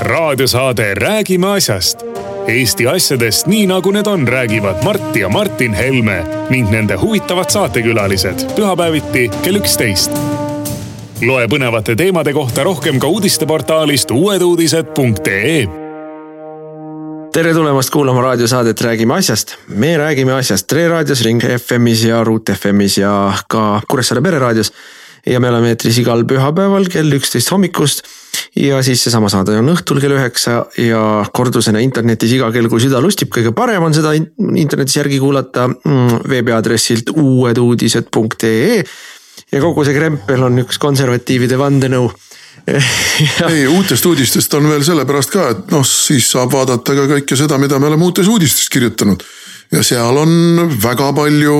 raadiosaade Räägime asjast. Eesti asjadest nii nagu need on, räägivad Mart ja Martin Helme ning nende huvitavad saatekülalised pühapäeviti kell üksteist. loe põnevate teemade kohta rohkem ka uudisteportaalist uueduudised.ee tere tulemast kuulama raadiosaadet Räägime asjast. me räägime asjast Tre raadios, Ring FM-is ja Ruut FM-is ja ka Kuressaare pereraadios. Ja me oleme eetris igal pühapäeval kell üksteist hommikust. ja siis seesama saade on õhtul kell üheksa ja kordusena internetis iga kell, kui süda lustib, kõige parem on seda internetis järgi kuulata mm, veebiaadressilt uueduudised.ee. ja kogu see krempel on üks konservatiivide vandenõu ei, uutest uudistest on veel sellepärast ka, et noh, siis saab vaadata ka kõike seda, mida me oleme uutes uudistes kirjutanud. ja seal on väga palju,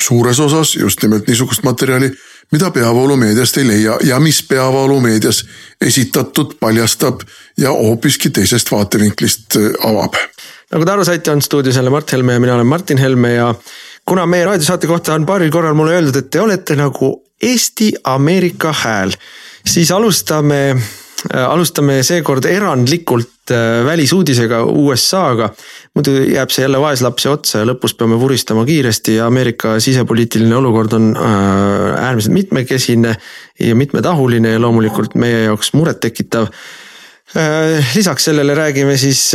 suures osas just nimelt niisugust materjali, mida peavoolumeediast ei leia ja mis peavoolumeedias esitatud paljastab ja hoopiski teisest vaatevinklist äh, avab. nagu te aru saite, on stuudios jälle Mart Helme ja mina olen Martin Helme ja kuna meie raadiosaate kohta on paaril korral mulle öeldud, et te olete nagu Eesti-Ameerika hääl siis alustame, alustame seekord erandlikult äh, välisuudisega USA-ga. muidu jääb see jälle vaeslapse otsa ja lõpus peame vuristama kiiresti ja Ameerika sisepoliitiline olukord on äh, äärmiselt mitmekesine ja mitmetahuline ja loomulikult meie jaoks murettekitav lisaks sellele räägime siis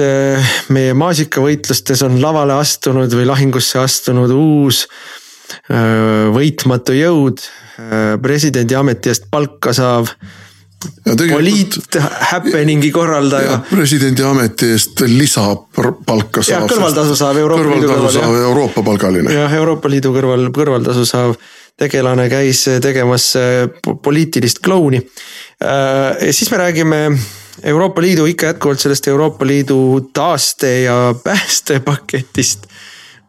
meie maasikavõitlustes on lavale astunud või lahingusse astunud uus võitmatu jõud, presidendi ameti eest palka saav poliit happening'i korraldaja. presidendi ameti eest lisapalka saav. jah, kõrvaltasu saav Euroopa Liidu kõrval. Euroopa palgaline. jah, Euroopa Liidu kõrval, kõrvaltasu saav tegelane käis tegemas äh, poliitilist klouni. Äh, siis me räägime Euroopa Liidu ikka jätkuvalt sellest Euroopa Liidu taaste ja päästepaketist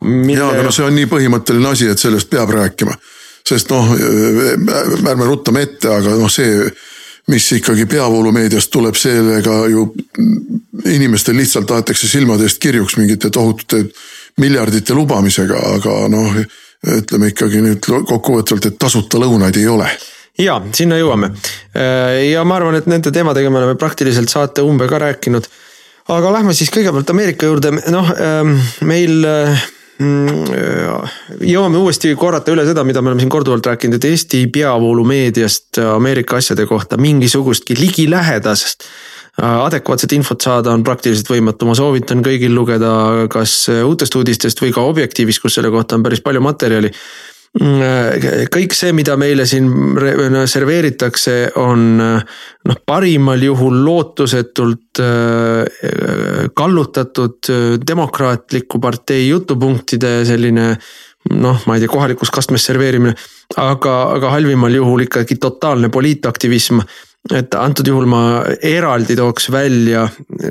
mille.... ja, aga noh, see on nii põhimõtteline asi, et sellest peab rääkima. sest noh, ärme ruttame ette, aga noh, see, mis ikkagi peavoolumeediast tuleb, sellega ju inimestel lihtsalt aetakse silmade eest kirjuks mingite tohutute miljardite lubamisega, aga noh, ütleme ikkagi nüüd kokkuvõtvalt, et tasuta lõunaid ei ole. Ja sinna jõuame. Ja ma arvan, et nende teemadega me oleme praktiliselt saate umbe ka rääkinud. aga lähme siis kõigepealt Ameerika juurde, noh ähm, meil Mm, jõuame uuesti korrata üle seda, mida me oleme siin korduvalt rääkinud, et Eesti peavoolumeediast Ameerika asjade kohta mingisugustki ligilähedast äh, adekvaatset infot saada on praktiliselt võimatu, ma soovitan kõigil lugeda kas uutest uudistest või ka Objektiivist, kus selle kohta on päris palju materjali. Mm, kõik see, mida meile siin serveeritakse, on noh, parimal juhul lootusetult äh, kallutatud äh, demokraatliku partei jutupunktide selline noh, ma ei tea, kohalikus kastmes serveerimine. aga, aga halvimal juhul ikkagi totaalne poliitaktivism. et antud juhul ma eraldi tooks välja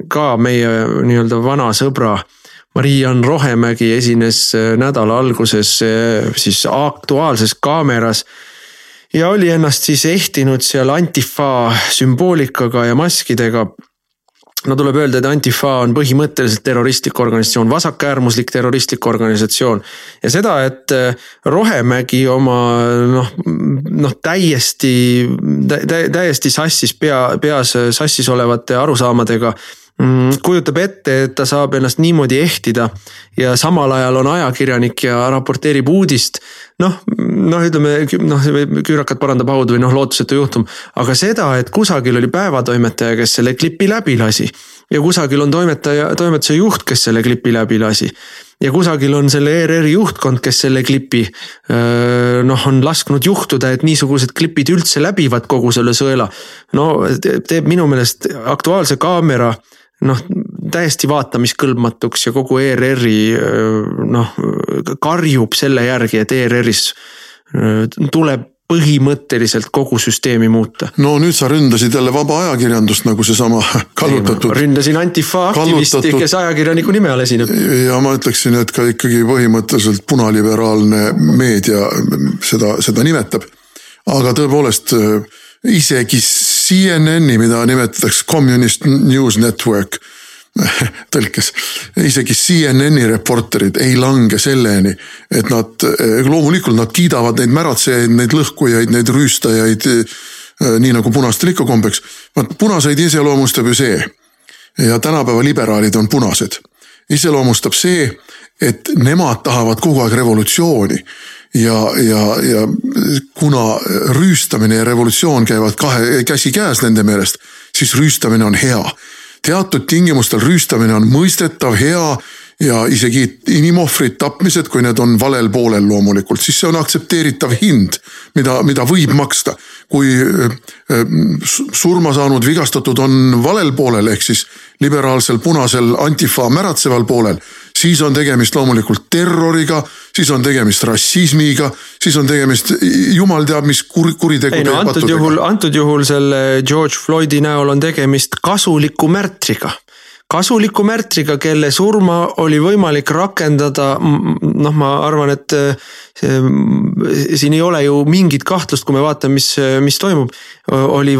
ka meie nii-öelda vana sõbra Mariann Rohemägi esines äh, nädala alguses äh, siis Aktuaalses Kaameras ja oli ennast siis ehtinud seal Antifa sümboolikaga ja maskidega. no tuleb öelda, et Antifa on põhimõtteliselt terroristlik organisatsioon, vasakäärmuslik terroristlik organisatsioon. ja seda, et äh, Rohemägi oma noh, noh täiesti tä,, täiesti sassis pea, peas sassis olevate arusaamadega kujutab ette, et ta saab ennast niimoodi ehtida ja samal ajal on ajakirjanik ja raporteerib uudist. noh, noh, ütleme noh, küürakat parandab haud või noh, lootusetu juhtum, aga seda, et kusagil oli päevatoimetaja, kes selle klipi läbi lasi ja kusagil on toimetaja, toimetuse juht, kes selle klipi läbi lasi ja kusagil on selle ERR-i juhtkond, kes selle klipi noh, on lasknud juhtuda, et niisugused klipid üldse läbivad kogu selle sõela. no teeb minu meelest Aktuaalse Kaamera noh, täiesti vaatamiskõlbmatuks ja kogu ERR-i noh, karjub selle järgi, et ERR-is tuleb põhimõtteliselt kogu süsteemi muuta. no nüüd sa ründasid jälle vaba ajakirjandust nagu seesama kallutatud. ründasin Antifa aktivisti, kes ajakirjaniku nime all esineb. ja ma ütleksin, et ka ikkagi põhimõtteliselt punaliberaalne meedia seda, seda nimetab. aga tõepoolest isegi CNN-i, mida nimetatakse Communist News Network tõlkes, isegi CNN-i reporterid ei lange selleni, et nad, loomulikult nad kiidavad neid märatsejaid, neid lõhkujaid, neid rüüstajaid, nii nagu punastel ikka kombeks. vaat punaseid iseloomustab ju see ja tänapäeva liberaalid on punased. iseloomustab see, et nemad tahavad kogu aeg revolutsiooni ja, ja, ja kuna rüüstamine ja revolutsioon käivad kahe käsikäes nende meelest, siis rüüstamine on hea. teatud tingimustel rüüstamine on mõistetav, hea ja isegi inimohvrid, tapmised, kui need on valel poolel loomulikult, siis see on aktsepteeritav hind, mida, mida võib maksta. kui äh, surma saanud vigastatud on valel poolel ehk siis liberaalsel punasel antifa märatseval poolel, siis on tegemist loomulikult terroriga, siis on tegemist rassismiga, siis on tegemist jumal teab mis kur, kuritegude. ei no antud juhul, antud juhul selle George Floydi näol on tegemist kasuliku märtriga kasuliku märtriga, kelle surma oli võimalik rakendada, noh, ma arvan, et see, siin ei ole ju mingit kahtlust, kui me vaatame, mis, mis toimub. oli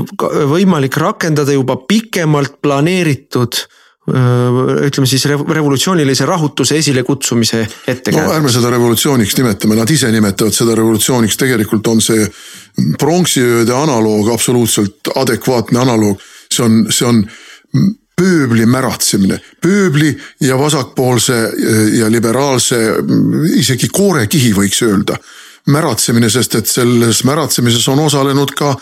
võimalik rakendada juba pikemalt planeeritud ütleme siis revolutsioonilise rahutuse esilekutsumise ettekäändeks. no ärme seda revolutsiooniks nimetame, nad ise nimetavad seda revolutsiooniks, tegelikult on see pronksiööde analoog, absoluutselt adekvaatne analoog. see on, see on pööbli märatsemine, pööbli ja vasakpoolse ja liberaalse, isegi koorekihi võiks öelda märatsemine, sest et selles märatsemises on osalenud ka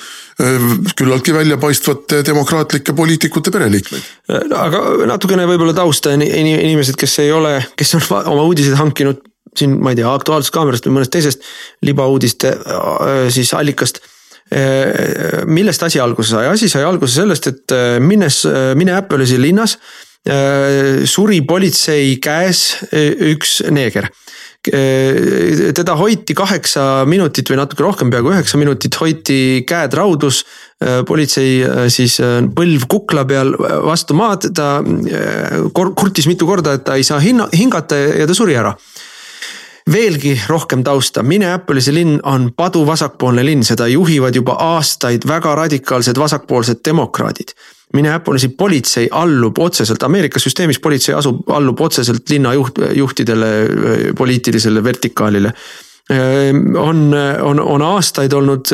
küllaltki väljapaistvate demokraatlike poliitikute pereliikmeid. aga natukene võib-olla tausta inimesed, kes ei ole, kes on oma uudiseid hankinud siin, ma ei tea, Aktuaalsest Kaamerast või mõnest teisest libauudiste siis allikast millest asi alguse sai, asi sai alguse sellest, et minnes Minneapolisi linnas suri politsei käes üks neeger teda hoiti kaheksa minutit või natuke rohkem, peaaegu üheksa minutit hoiti käed raudus. politsei siis põlv kukla peal vastu maad, ta kurtis mitu korda, et ta ei saa hinna, hingata ja ta suri ära veelgi rohkem tausta, Minneapolise linn on paduvasakpoolne linn, seda juhivad juba aastaid väga radikaalsed vasakpoolsed demokraadid. Minneapolisi politsei allub otseselt, Ameerika süsteemis politsei asub, allub otseselt linna juht, juhtidele, poliitilisele vertikaalile on, on, on aastaid olnud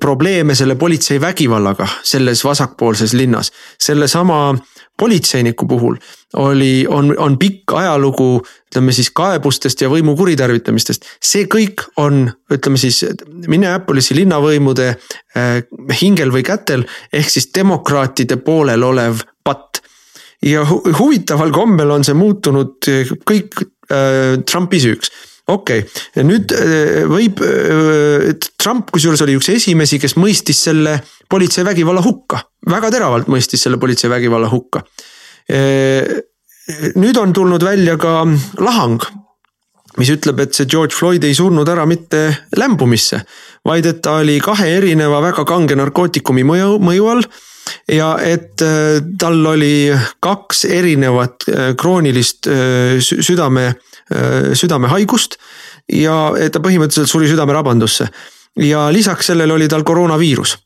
probleeme selle politsei vägivallaga selles vasakpoolses linnas. sellesama politseiniku puhul oli, on, on pikk ajalugu, ütleme siis kaebustest ja võimu kuritarvitamistest. see kõik on, ütleme siis Minneapolisi linnavõimude äh, hingel või kätel ehk siis demokraatide poolel olev patt. ja hu huvitaval kombel on see muutunud kõik äh, Trumpi süüks okei okay., nüüd äh, võib, äh, Trump kusjuures oli üks esimesi, kes mõistis selle politsei vägivalla hukka, väga teravalt mõistis selle politsei vägivalla hukka. Äh, nüüd on tulnud välja ka lahang, mis ütleb, et see George Floyd ei surnud ära mitte lämbumisse, vaid et ta oli kahe erineva väga kange narkootikumi mõju, mõju all ja et tal oli kaks erinevat kroonilist südame Äh, südamehaigust ja ta põhimõtteliselt suri südamerabandusse. ja lisaks sellele oli tal koroonaviirus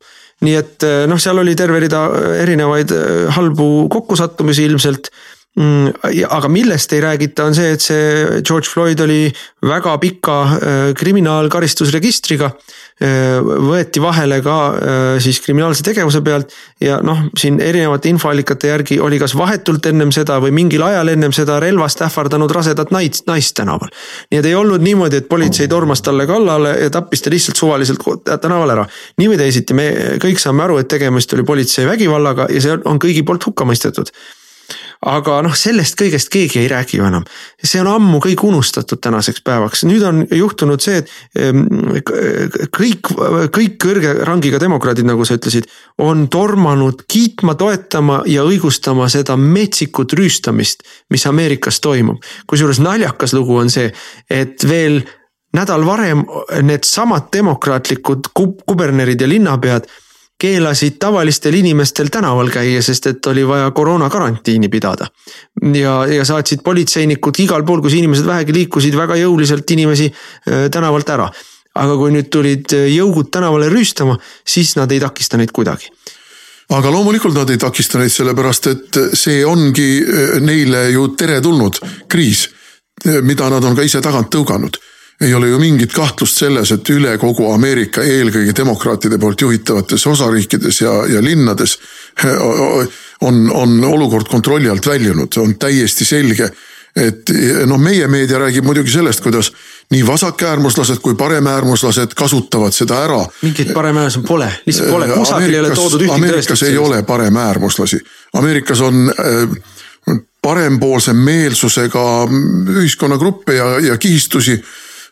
nii et äh, noh, seal oli terve rida äh, erinevaid halbu kokkusattumisi ilmselt aga millest ei räägita, on see, et see George Floyd oli väga pika äh, kriminaalkaristusregistriga. Äh, võeti vahele ka äh, siis kriminaalse tegevuse pealt ja noh, siin erinevate infoallikate järgi oli kas vahetult ennem seda või mingil ajal ennem seda relvast ähvardanud rasedat naist, naist tänaval. nii et ei olnud niimoodi, et politsei tormas talle kallale ja tappis ta lihtsalt suvaliselt tänaval ära. nii või teisiti, me kõik saame aru, et tegemist oli politsei vägivallaga ja see on kõigi poolt hukka mõistetud aga noh, sellest kõigest keegi ei räägi ju enam. see on ammu kõik unustatud tänaseks päevaks, nüüd on juhtunud see, et ehm, kõik, kõik kõrge rangiga demokraadid, nagu sa ütlesid, on tormanud kiitma, toetama ja õigustama seda metsikut rüüstamist, mis Ameerikas toimub. kusjuures naljakas lugu on see, et veel nädal varem needsamad demokraatlikud kubernerid ja linnapead keelasid tavalistel inimestel tänaval käia, sest et oli vaja koroona karantiini pidada. ja, ja saatsid politseinikud igal pool, kus inimesed vähegi liikusid, väga jõuliselt inimesi äh, tänavalt ära. aga kui nüüd tulid äh, jõugud tänavale rüüstama, siis nad ei takista neid kuidagi aga loomulikult nad ei takista neid, sellepärast et see ongi äh, neile ju teretulnud kriis, mida nad on ka ise tagant tõuganud ei ole ju mingit kahtlust selles, et üle kogu Ameerika, eelkõige demokraatide poolt juhitavates osariikides ja, ja linnades on, on olukord kontrolli alt väljunud, on täiesti selge et noh, meie meedia räägib muidugi sellest, kuidas nii vasakäärmuslased kui paremäärmuslased kasutavad seda ära. mingeid paremäärmuslasi pole, lihtsalt pole, kusagil ei ole toodud ühtegi tõestust. Ameerikas ei ole paremäärmuslasi, Ameerikas on parempoolse meelsusega ühiskonnagruppe ja, ja kihistusi.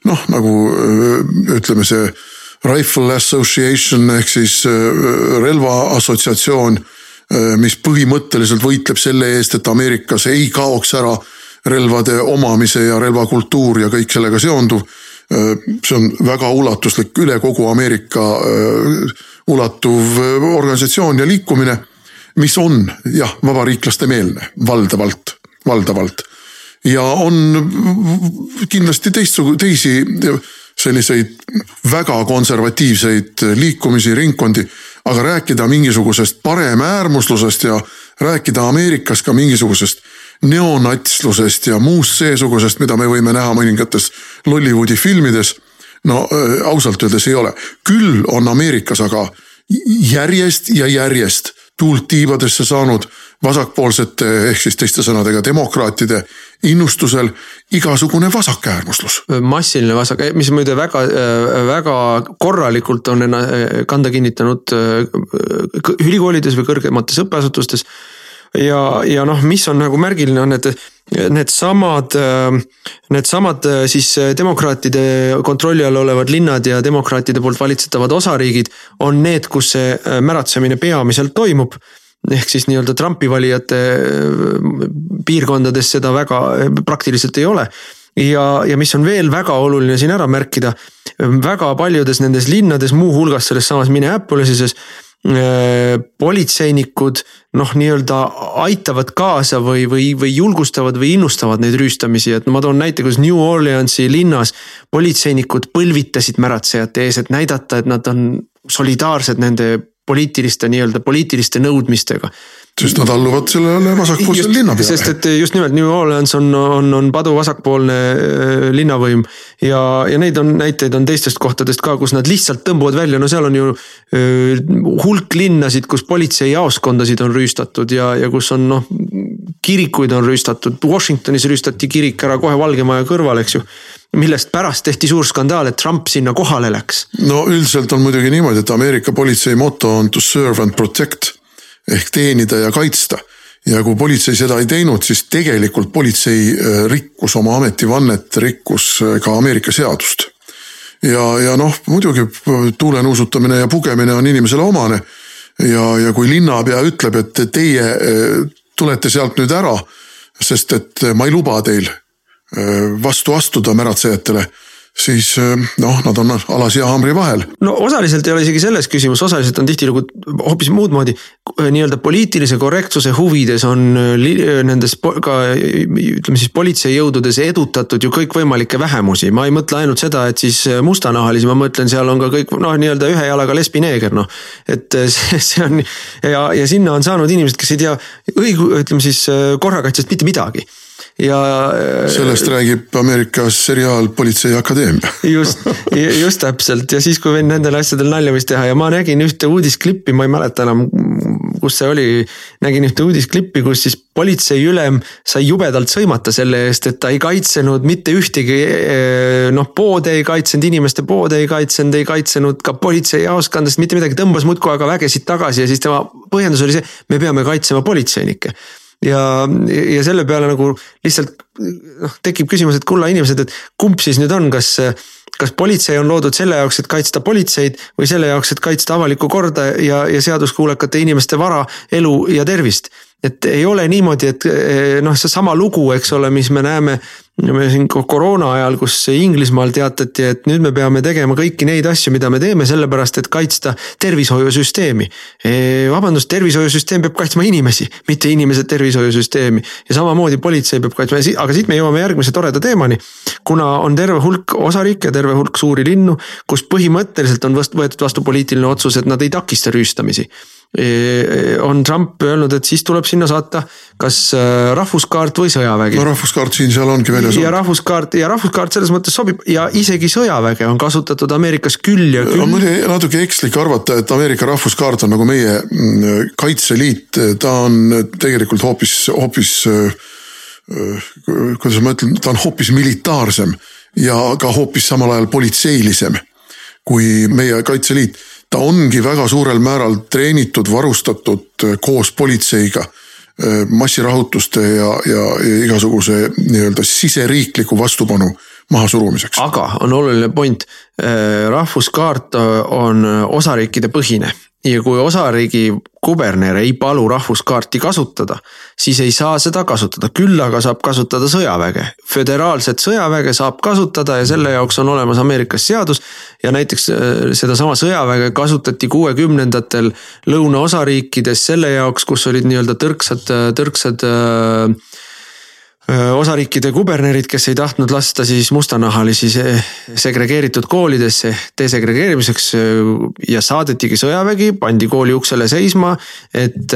Noh, nagu äh, ütleme, see Rifle Association ehk siis äh, relvaassotsiatsioon, mis põhimõtteliselt võitleb selle eest, et Ameerikas ei kaoks ära relvade omamise ja relvakultuur ja kõik sellega seonduv. see on väga ulatuslik, üle kogu Ameerika ulatuv organisatsioon ja liikumine, mis on jah, vabariiklaste meelne valdavalt, valdavalt. Ja on kindlasti teistsugu-, teisi selliseid väga konservatiivseid liikumisi, ringkondi, aga rääkida mingisugusest paremäärmuslusest ja rääkida Ameerikas ka mingisugusest neonatslusest ja muust seesugusest, mida me võime näha mõningates Lollywoodi filmides. no äh, ausalt öeldes ei ole, küll on Ameerikas aga järjest ja järjest tuult tiibadesse saanud vasakpoolsete ehk siis teiste sõnadega demokraatide innustusel igasugune vasakäärmuslus. massiline vasak, mis muide väga, väga korralikult on kanda kinnitanud äh, ülikoolides või kõrgemates õppeasutustes ja, ja noh, mis on nagu märgiline, on, et needsamad, needsamad siis demokraatide kontrolli all olevad linnad ja demokraatide poolt valitsetavad osariigid on need, kus see märatsemine peamiselt toimub ehk siis nii-öelda Trumpi valijate piirkondades seda väga praktiliselt ei ole. Ja, ja mis on veel väga oluline siin ära märkida, väga paljudes nendes linnades, muuhulgas selles samas Minneapolises Äh, politseinikud noh, nii-öelda aitavad kaasa või, või, või julgustavad või innustavad neid rüüstamisi, et ma toon näite, kus New Orleansi linnas politseinikud põlvitasid märatsejate ees, et näidata, et nad on solidaarsed nende poliitiliste nii-öelda poliitiliste nõudmistega sest nad alluvad sellele vasakpoolsele linnapeale. sest et just nimelt New Orleans on, on, on padu vasakpoolne äh, linnavõim. ja, ja neid on, näiteid on teistest kohtadest ka, kus nad lihtsalt tõmbuvad välja, no seal on ju äh, hulk linnasid, kus politseijaoskondasid on rüüstatud ja, ja kus on noh. kirikuid on rüüstatud, Washingtonis rüüstati kirik ära kohe Valge Maja kõrval, eks ju millest pärast tehti suur skandaal, et Trump sinna kohale läks. no üldiselt on muidugi niimoodi, et Ameerika politsei moto on to serve and protect ehk teenida ja kaitsta. ja kui politsei seda ei teinud, siis tegelikult politsei äh, rikkus oma ametivannet, rikkus äh, ka Ameerika seadust. ja, ja noh, muidugi äh, tuulenuusutamine ja pugemine on inimesele omane. ja, ja kui linnapea ütleb, et teie tulete sealt nüüd ära, sest et ma ei luba teil vastu astuda märatsejatele siis eh, noh, nad on alas ja haamri vahel. no osaliselt ei ole isegi selles küsimus, osaliselt on tihtilugu hoopis muud moodi. nii-öelda poliitilise korrektsuse huvides on eh, nendes ka ütleme siis politseijõududes edutatud ju kõikvõimalikke vähemusi, ma ei mõtle ainult seda, et siis mustanahalisi, ma mõtlen, seal on ka kõik noh, nii-öelda ühe jalaga lesbineeger noh. et see, see on ja, ja sinna on saanud inimesed, kes ei tea õigu-, ütleme siis korrakaitsest mitte midagi ja. Äh, sellest räägib Ameerikas seriaal Politsei Akadeemia just, just täpselt ja siis, kui vend nendel asjadel nalja võis teha ja ma nägin ühte uudisklippi, ma ei mäleta enam, kus see oli. nägin ühte uudisklippi, kus siis politseiülem sai jubedalt sõimata selle eest, et ta ei kaitsenud mitte ühtegi äh, noh, poode ei kaitsenud, inimeste poode ei kaitsenud, ei kaitsenud ka politseijaoskondadest mitte midagi, tõmbas muudkui aga vägesid tagasi ja siis tema põhjendus oli see, me peame kaitsema politseinikke ja, ja selle peale nagu lihtsalt noh, tekib küsimus, et kulla inimesed, et kumb siis nüüd on, kas kas politsei on loodud selle jaoks, et kaitsta politseid või selle jaoks, et kaitsta avalikku korda ja, ja seaduskuulekate inimeste vara, elu ja tervist et ei ole niimoodi, et eh, noh, seesama lugu, eks ole, mis me näeme me siin koroona ajal, kus Inglismaal teatati, et nüüd me peame tegema kõiki neid asju, mida me teeme, sellepärast et kaitsta tervishoiusüsteemi. Eh, vabandust, tervishoiusüsteem peab kaitsma inimesi, mitte inimesed tervishoiusüsteemi ja samamoodi politsei peab kaitsma, aga siit me jõuame järgmise toreda teemani. kuna on terve hulk osariike, terve hulk suuri linnu, kus põhimõtteliselt on võetud vastu poliitiline otsus, et nad ei takista rüüstamisi on Trump öelnud, et siis tuleb sinna saata kas äh, rahvuskaart või sõjavägi. no rahvuskaart siin-seal ongi väljas. ja rahvuskaart ja rahvuskaart selles mõttes sobib ja isegi sõjaväge on kasutatud Ameerikas küll ja küll. on natuke ekslik arvata, et Ameerika rahvuskaart on nagu meie mm, kaitseliit, ta on tegelikult hoopis, hoopis äh, äh, kuidas ma ütlen, ta on hoopis militaarsem ja ka hoopis samal ajal politseilisem kui meie kaitseliit ta ongi väga suurel määral treenitud, varustatud äh, koos politseiga äh, massirahutuste ja, ja, ja igasuguse nii-öelda siseriikliku vastupanu mahasurumiseks. aga on oluline point, äh, rahvuskaart on osariikide põhine ja kui osariigi kuberner ei palu rahvuskaarti kasutada, siis ei saa seda kasutada, küll aga saab kasutada sõjaväge. föderaalset sõjaväge saab kasutada ja selle jaoks on olemas Ameerikas seadus. ja näiteks äh, sedasama sõjaväge kasutati kuuekümnendatel lõunaosariikides selle jaoks, kus olid nii-öelda tõrksad, tõrksad äh, osariikide kubernerid, kes ei tahtnud lasta siis mustanahalisi segregeeritud koolidesse desegregeerimiseks ja saadetigi sõjavägi, pandi kooli uksele seisma, et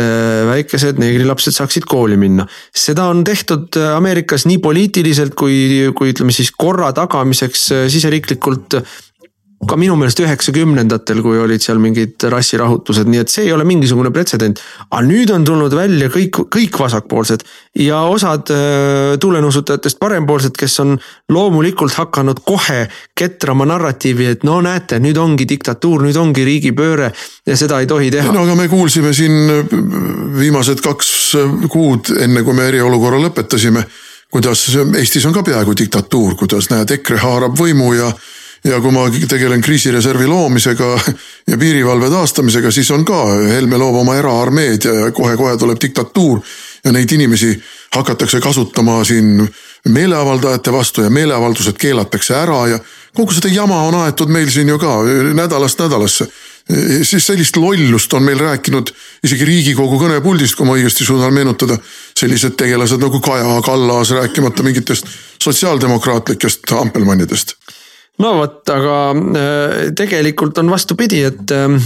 väikesed neegrilapsed saaksid kooli minna. seda on tehtud Ameerikas nii poliitiliselt kui, kui ütleme siis korra tagamiseks siseriiklikult ka minu meelest üheksakümnendatel, kui olid seal mingid rassirahutused, nii et see ei ole mingisugune pretsedent. aga nüüd on tulnud välja kõik, kõik vasakpoolsed ja osad äh, tuulenuusutajatest parempoolsed, kes on loomulikult hakanud kohe ketrama narratiivi, et no näete, nüüd ongi diktatuur, nüüd ongi riigipööre ja seda ei tohi teha. no aga me kuulsime siin viimased kaks kuud, enne kui me eriolukorra lõpetasime kuidas Eestis on ka peaaegu diktatuur, kuidas näed, EKRE haarab võimu ja ja kui ma tegelen kriisireservi loomisega ja piirivalve taastamisega, siis on ka, Helme loob oma eraarmeed ja kohe-kohe tuleb diktatuur ja neid inimesi hakatakse kasutama siin meeleavaldajate vastu ja meeleavaldused keelatakse ära ja kogu seda jama on aetud meil siin ju ka nädalast nädalasse. siis sellist lollust on meil rääkinud isegi riigikogu kõnepuldist, kui ma õigesti suudan meenutada, sellised tegelased nagu Kaja Kallas, rääkimata mingitest sotsiaaldemokraatlikest ampelmannidest no vot, aga äh, tegelikult on vastupidi, et ähm,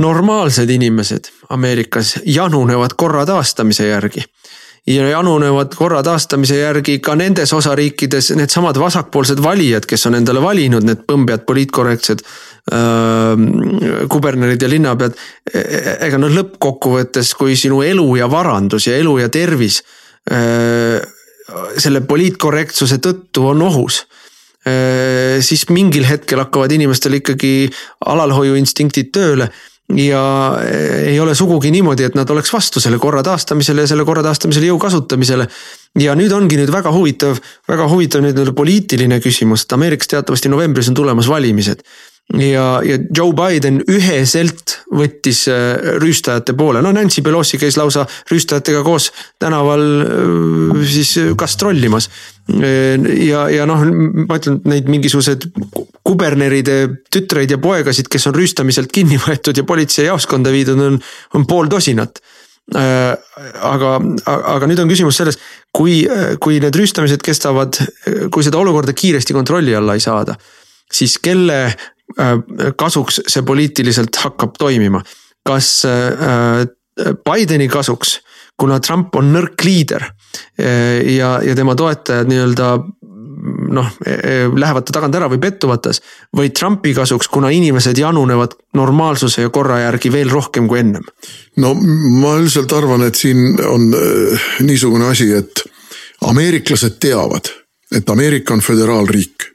normaalsed inimesed Ameerikas janunevad korra taastamise järgi ja janunevad korra taastamise järgi ka nendes osariikides needsamad vasakpoolsed valijad, kes on endale valinud need põmbjad, poliitkorrektsed äh, kubernerid ja linnapead. E-, e-, ega noh, lõppkokkuvõttes, kui sinu elu ja varandus ja elu ja tervis äh, selle poliitkorrektsuse tõttu on ohus siis mingil hetkel hakkavad inimestel ikkagi alalhoiuinstinktid tööle ja äh, ei ole sugugi niimoodi, et nad oleks vastu selle korra taastamisele ja selle korra taastamisele jõu kasutamisele. ja nüüd ongi nüüd väga huvitav, väga huvitav nüüd poliitiline küsimus, et Ameerikas teatavasti novembris on tulemas valimised ja, ja Joe Biden üheselt võttis äh, rüüstajate poole, no Nancy Pelosi käis lausa rüüstajatega koos tänaval äh, siis gastrollimas. Äh, ja, ja noh, ma ütlen, neid mingisuguseid kuberneride tütreid ja poegasid, kes on rüüstamiselt kinni võetud ja politseijaoskonda viidud, on, on pool tosinat aga, aga nüüd on küsimus selles, kui, kui need rüüstamised kestavad, kui seda olukorda kiiresti kontrolli alla ei saada, siis kelle kasuks see poliitiliselt hakkab toimima. kas äh, Bideni kasuks, kuna Trump on nõrk liider äh, ja, ja tema toetajad nii-öelda noh, lähevad ta tagant ära või pettuvad tas. või Trumpi kasuks, kuna inimesed janunevad normaalsuse ja korra järgi veel rohkem kui ennem. no ma üldiselt arvan, et siin on niisugune asi, et ameeriklased teavad, et Ameerika on föderaalriik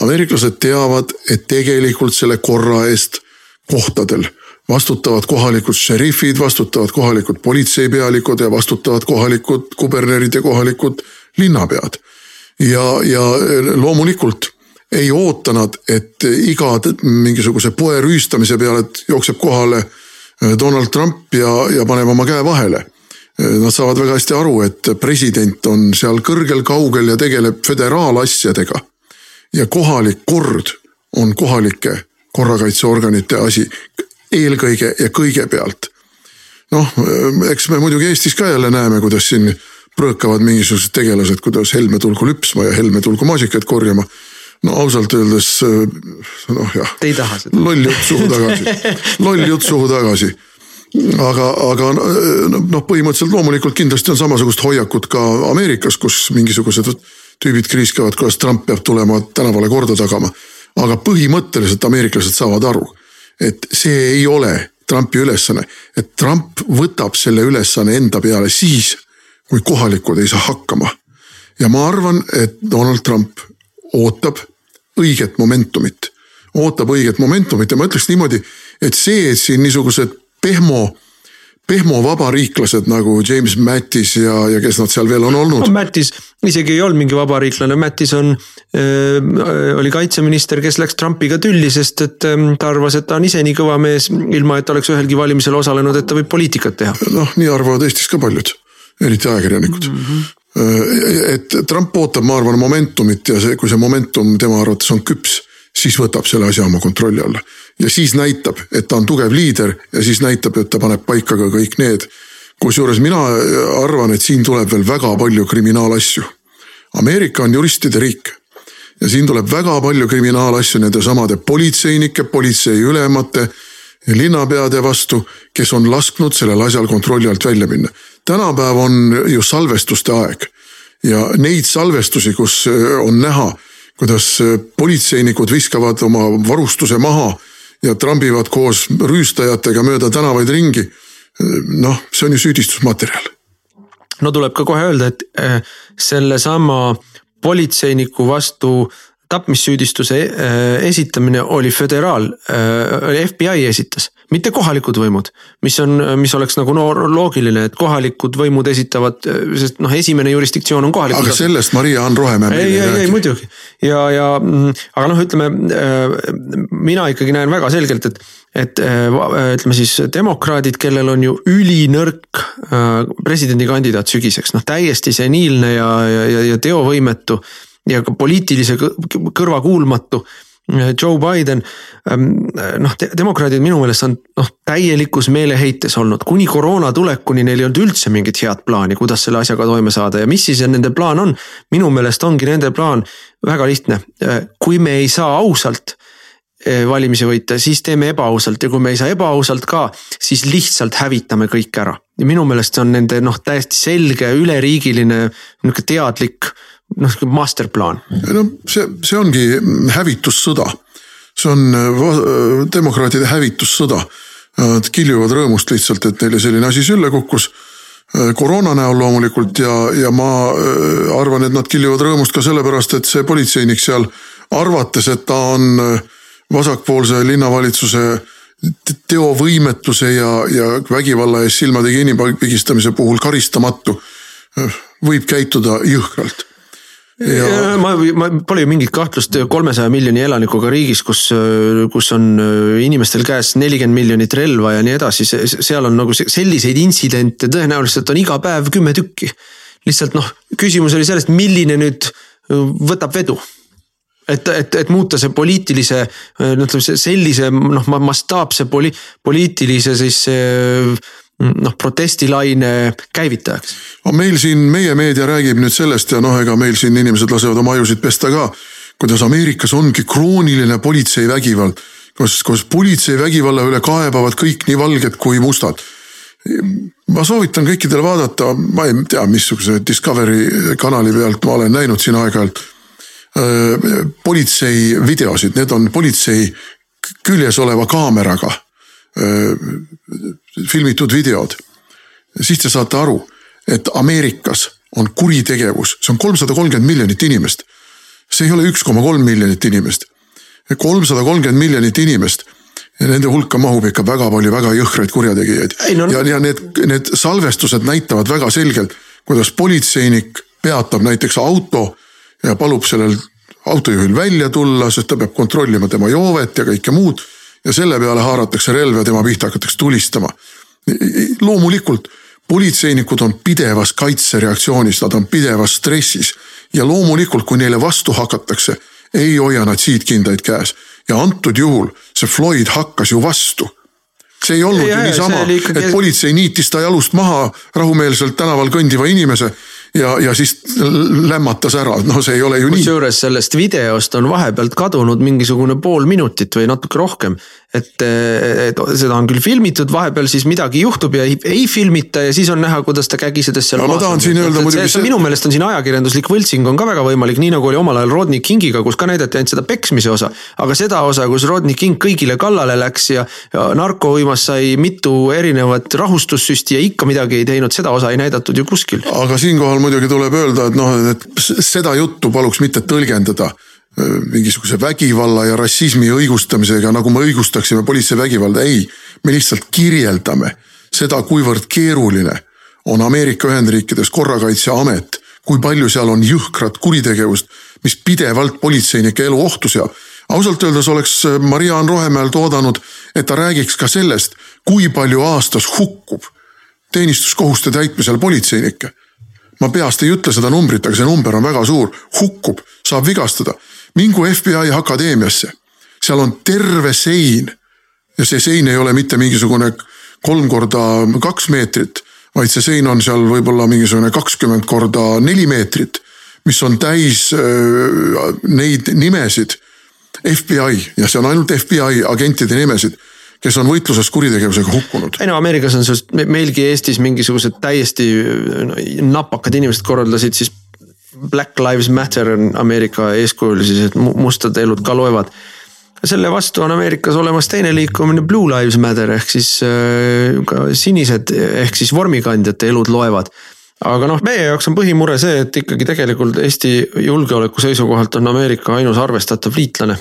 ameeriklased teavad, et tegelikult selle korra eest kohtadel vastutavad kohalikud šerifid, vastutavad kohalikud politseipealikud ja vastutavad kohalikud kubernerid ja kohalikud linnapead. ja, ja loomulikult ei oota nad, et iga mingisuguse poe rüüstamise peale jookseb kohale äh, Donald Trump ja, ja paneb oma käe vahele. Äh, nad saavad väga hästi aru, et president on seal kõrgel, kaugel ja tegeleb föderaalasjadega ja kohalik kord on kohalike korrakaitseorganite asi eelkõige ja kõigepealt. noh, eks me muidugi Eestis ka jälle näeme, kuidas siin prõõkavad mingisugused tegelased, kuidas Helme tulgu lüpsma ja Helme tulgu maasikaid korjama. no ausalt öeldes noh jah. Te ei taha seda. loll jutt suhu tagasi, loll jutt suhu tagasi aga, aga noh, põhimõtteliselt loomulikult kindlasti on samasugust hoiakut ka Ameerikas, kus mingisugused tüübid kriiskavad, kuidas Trump peab tulema tänavale korda tagama. aga põhimõtteliselt ameeriklased saavad aru, et see ei ole Trumpi ülesanne, et Trump võtab selle ülesanne enda peale siis, kui kohalikud ei saa hakkama. ja ma arvan, et Donald Trump ootab õiget momentumit, ootab õiget momentumit ja ma ütleks niimoodi, et see, et siin niisugused pehmo pehmovabariiklased nagu James Mattis ja, ja kes nad seal veel on olnud no,. Mattis isegi ei olnud mingi vabariiklane, Mattis on äh,, oli kaitseminister, kes läks Trumpiga tülli, sest et äh, ta arvas, et ta on ise nii kõva mees, ilma et oleks ühelgi valimisel osalenud, et ta võib poliitikat teha. noh, nii arvavad Eestis ka paljud, eriti ajakirjanikud mm. -hmm et Trump ootab, ma arvan, momentumit ja see, kui see momentum tema arvates on küps siis võtab selle asja oma kontrolli alla. ja siis näitab, et ta on tugev liider ja siis näitab, et ta paneb paika ka kõik need. kusjuures mina arvan, et siin tuleb veel väga palju kriminaalasju. Ameerika on juristide riik ja siin tuleb väga palju kriminaalasju nende samade politseinike, politseiülemate, linnapeade vastu, kes on lasknud sellel asjal kontrolli alt välja minna. tänapäev on ju salvestuste aeg ja neid salvestusi, kus on näha kuidas äh, politseinikud viskavad oma varustuse maha ja trambivad koos rüüstajatega mööda tänavaid ringi. Äh, noh, see on ju süüdistusmaterjal. no tuleb ka kohe öelda, et äh, sellesama politseiniku vastu tapmissüüdistuse esitamine oli föderaal, FBI esitas mitte kohalikud võimud, mis on, mis oleks nagu no loogiline, et kohalikud võimud esitavad, sest noh, esimene jurisdiktsioon on kohalikud. aga sellest Maria-Ann Rohemäe ei, ei, ei muidugi ja, ja mm, aga noh, ütleme äh, mina ikkagi näen väga selgelt, et, et äh, ütleme siis demokraadid, kellel on ju ülinõrk äh, presidendikandidaat sügiseks, noh täiesti seniilne ja, ja, ja teovõimetu ja ka poliitilise kõrvakuulmatu Joe Biden, ähm, noh, demokraadid minu meelest on noh, täielikus meeleheites olnud, kuni koroona tulekuni neil ei olnud üldse mingit head plaani, kuidas selle asjaga toime saada ja mis siis nende plaan on. minu meelest ongi nende plaan väga lihtne, äh, kui me ei saa ausalt valimisi võita, siis teeme ebaausalt ja kui me ei saa ebaausalt ka, siis lihtsalt hävitame kõik ära. ja minu meelest see on nende noh, täiesti selge üleriigiline nihuke teadlik noh, masterplaan. no see, see ongi hävitussõda. see on äh, demokraatide hävitussõda. Nad kiljuvad rõõmust lihtsalt, et neile selline asi sülle kukkus. Äh, koroona näol loomulikult ja, ja ma äh, arvan, et nad kiljuvad rõõmust ka sellepärast, et see politseinik seal arvates, et ta on vasakpoolse linnavalitsuse teovõimetuse ja, ja vägivalla eest silmade kinni pigistamise puhul karistamatu, võib käituda jõhkralt Ja... ma, ma pole ju mingit kahtlust kolmesaja miljoni elanikuga riigis, kus, kus on inimestel käes nelikümmend miljonit relva ja nii edasi, seal on nagu selliseid intsidente tõenäoliselt on iga päev kümme tükki. lihtsalt noh, küsimus oli sellest, milline nüüd võtab vedu et, et, et muuta see poliitilise, ütleme sellise noh mastaapse poli-, poliitilise siis noh protestilaine käivitajaks. meil siin, meie meedia räägib nüüd sellest ja noh, ega meil siin inimesed lasevad oma ajusid pesta ka. kuidas Ameerikas ongi krooniline politseivägivald, kus, kus politseivägivalla üle kaebavad kõik nii valged kui mustad ma soovitan kõikidel vaadata, ma ei tea, missuguse Discovery kanali pealt ma olen näinud siin aeg-ajalt. politsei videosid, need on politsei küljes oleva kaameraga filmitud videod. siis te saate aru, et Ameerikas on kuritegevus, see on kolmsada kolmkümmend miljonit inimest. see ei ole üks koma kolm miljonit inimest. kolmsada kolmkümmend miljonit inimest ja nende hulka mahub ikka väga palju väga jõhkraid kurjategijaid. No, ja, ja need, need salvestused näitavad väga selgelt, kuidas politseinik peatab näiteks auto ja palub sellel autojuhil välja tulla, sest ta peab kontrollima tema joovet ja kõike muud ja selle peale haaratakse relv ja tema pihta hakatakse tulistama. loomulikult politseinikud on pidevas kaitsereaktsioonis, nad on pidevas stressis. Ja loomulikult, kui neile vastu hakatakse, ei hoia nad siidkindaid käes. Ja antud juhul see Floyd hakkas ju vastu. See ei olnud ja, ju niisama, ikkagi... et politsei niitis ta jalust maha rahumeelselt tänaval kõndiva inimese ja, ja siis lämmatas ära, no see ei ole ju nii. kusjuures sellest videost on vahepealt kadunud mingisugune pool minutit või natuke rohkem. Et, et seda on küll filmitud, vahepeal siis midagi juhtub ja ei, ei filmita ja siis on näha, kuidas ta kägisedes seal. ma tahan siin öelda muidugi see. minu meelest on siin ajakirjanduslik võltsing on ka väga võimalik, nii nagu oli omal ajal Rodney Kingiga, kus ka näidati ainult seda peksmise osa. aga seda osa, kus Rodney King kõigile kallale läks ja, ja narkouimas sai mitu erinevat rahustussüsti ja ikka midagi ei teinud, seda osa ei näidatud ju kuskil. aga siinkohal muidugi tuleb öelda, et noh, et seda juttu paluks mitte tõlgendada mingisuguse vägivalla ja rassismi õigustamisega, nagu me õigustaksime politsei vägivalda, ei. me lihtsalt kirjeldame seda, kuivõrd keeruline on Ameerika Ühendriikides korrakaitseamet, kui palju seal on jõhkrat kuritegevust, mis pidevalt politseinike elu ohtu seab. ausalt öeldes oleks äh, Mariann Rohemäelt oodanud, et ta räägiks ka sellest, kui palju aastas hukkub teenistuskohuste täitmisel politseinikke ma peast ei ütle seda numbrit, aga see number on väga suur, hukkub, saab vigastada. Mingu FBI akadeemiasse, seal on terve sein. ja see sein ei ole mitte mingisugune kolm korda kaks meetrit, vaid see sein on seal võib-olla mingisugune kakskümmend korda neli meetrit, mis on täis äh, neid nimesid. FBI ja see on ainult FBI agentide nimesid kes on võitluses kuritegevusega hukkunud. ei no Ameerikas on sellest, meilgi Eestis mingisugused täiesti napakad inimesed korraldasid siis. Black Lives Matter on Ameerika eeskujul siis, et mustade elud ka loevad. selle vastu on Ameerikas olemas teine liikumine Blue Lives Matter ehk siis äh, ka sinised ehk siis vormikandjate elud loevad aga noh, meie jaoks on põhimure see, et ikkagi tegelikult Eesti julgeoleku seisukohalt on Ameerika ainus arvestatav liitlane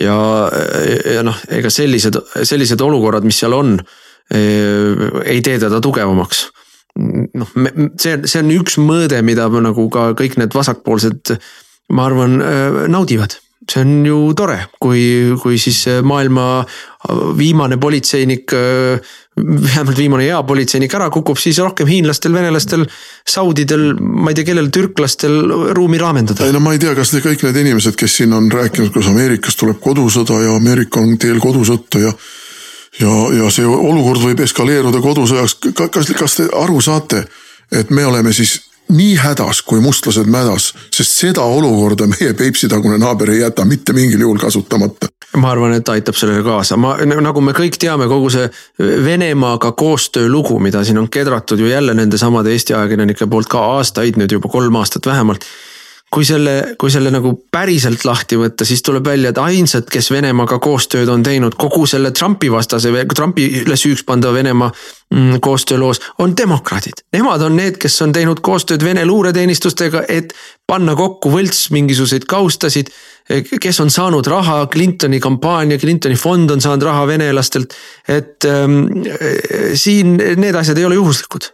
ja, ja noh, ega sellised, sellised olukorrad, mis seal on, ei tee teda tugevamaks. Noh, see, see on üks mõõde, mida nagu ka kõik need vasakpoolsed, ma arvan, naudivad see on ju tore, kui, kui siis maailma viimane politseinik vähemalt viimane hea politseinik ära kukub, siis rohkem hiinlastel, venelastel, saudidel, ma ei tea, kellel, türklastel ruumi raamendada. ei no ma ei tea, kas te kõik need inimesed, kes siin on rääkinud, kuidas Ameerikas tuleb kodusõda ja Ameerika on teel kodusõtta ja ja, ja see olukord võib eskaleeruda kodusõjaks, kas, kas te aru saate, et me oleme siis nii hädas kui mustlased mädas, sest seda olukorda meie Peipsi-tagune naaber ei jäta mitte mingil juhul kasutamata. ma arvan, et aitab sellele kaasa, ma nagu me kõik teame, kogu see Venemaaga koostöö lugu, mida siin on kedratud ju jälle nendesamade Eesti ajakirjanike poolt ka aastaid nüüd juba kolm aastat vähemalt kui selle, kui selle nagu päriselt lahti võtta, siis tuleb välja, et ainsad, kes Venemaaga koostööd on teinud kogu selle Trumpi vastase, Trumpile süüks pandava Venemaa mm, koostööloos, on demokraadid. Nemad on need, kes on teinud koostööd Vene luureteenistustega, et panna kokku võlts mingisuguseid kaustasid. kes on saanud raha, Clintoni kampaania, Clintoni fond on saanud raha venelastelt, et ähm, siin need asjad ei ole juhuslikud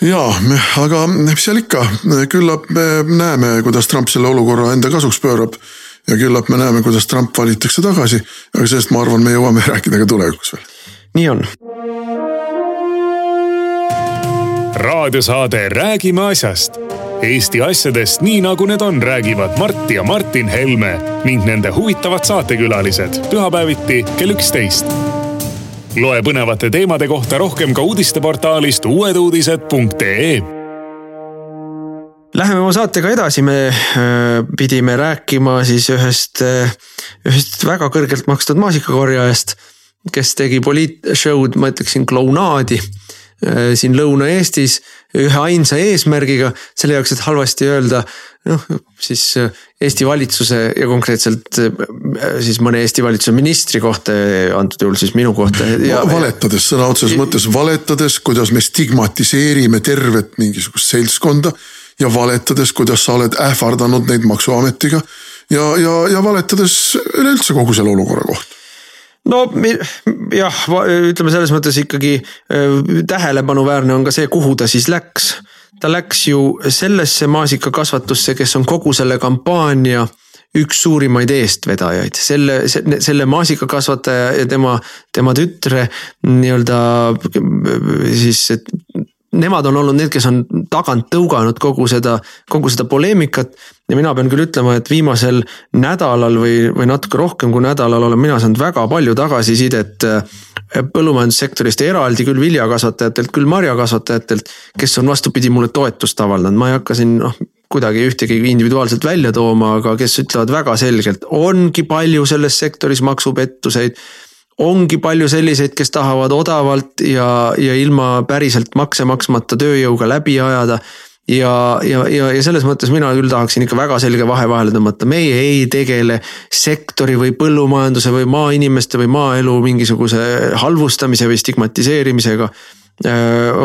jaa, aga mis seal ikka, küllap me näeme, kuidas Trump selle olukorra enda kasuks pöörab. ja küllap me näeme, kuidas Trump valitakse tagasi, aga sellest ma arvan, me jõuame rääkida ka tulevikus veel. nii on. raadiosaade Räägime asjast. Eesti asjadest nii nagu need on, räägivad Mart ja Martin Helme ning nende huvitavad saatekülalised pühapäeviti kell üksteist loe põnevate teemade kohta rohkem ka uudisteportaalist uueduudised.ee. Läheme oma saatega edasi, me äh, pidime rääkima siis ühest, äh, ühest väga kõrgelt makstud maasikakorjajast, kes tegi poliitshow'd, ma ütleksin klounaadi siin Lõuna-Eestis ühe ainsa eesmärgiga, selle jaoks, et halvasti öelda noh, siis äh, Eesti valitsuse ja konkreetselt äh, siis mõne Eesti valitsuse ministri kohta, antud juhul siis minu kohta valetades sõna otseses mõttes, valetades, kuidas me stigmatiseerime tervet mingisugust seltskonda ja valetades, kuidas sa oled ähvardanud neid maksuametiga ja, ja, ja valetades üleüldse kogu selle olukorra kohta no jah, ütleme selles mõttes ikkagi äh, tähelepanuväärne on ka see, kuhu ta siis läks. Ta läks ju sellesse maasikakasvatusse, kes on kogu selle kampaania üks suurimaid eestvedajaid, selle, selle maasikakasvataja ja tema, tema tütre nii-öelda siis nemad on olnud need, kes on tagant tõuganud kogu seda, kogu seda poleemikat. ja mina pean küll ütlema, et viimasel nädalal või, või natuke rohkem kui nädalal olen mina saanud väga palju tagasisidet põllumajandussektorist eraldi küll viljakasvatajatelt, küll marjakasvatajatelt, kes on vastupidi mulle toetust avaldanud, ma ei hakka siin noh kuidagi ühtegi individuaalselt välja tooma, aga kes ütlevad väga selgelt, ongi palju selles sektoris maksupettuseid ongi palju selliseid, kes tahavad odavalt ja, ja ilma päriselt makse maksmata tööjõuga läbi ajada. Ja, ja, ja, ja selles mõttes mina küll tahaksin ikka väga selge vahe vahele tõmmata, meie ei tegele sektori või põllumajanduse või maainimeste või maaelu mingisuguse halvustamise või stigmatiseerimisega.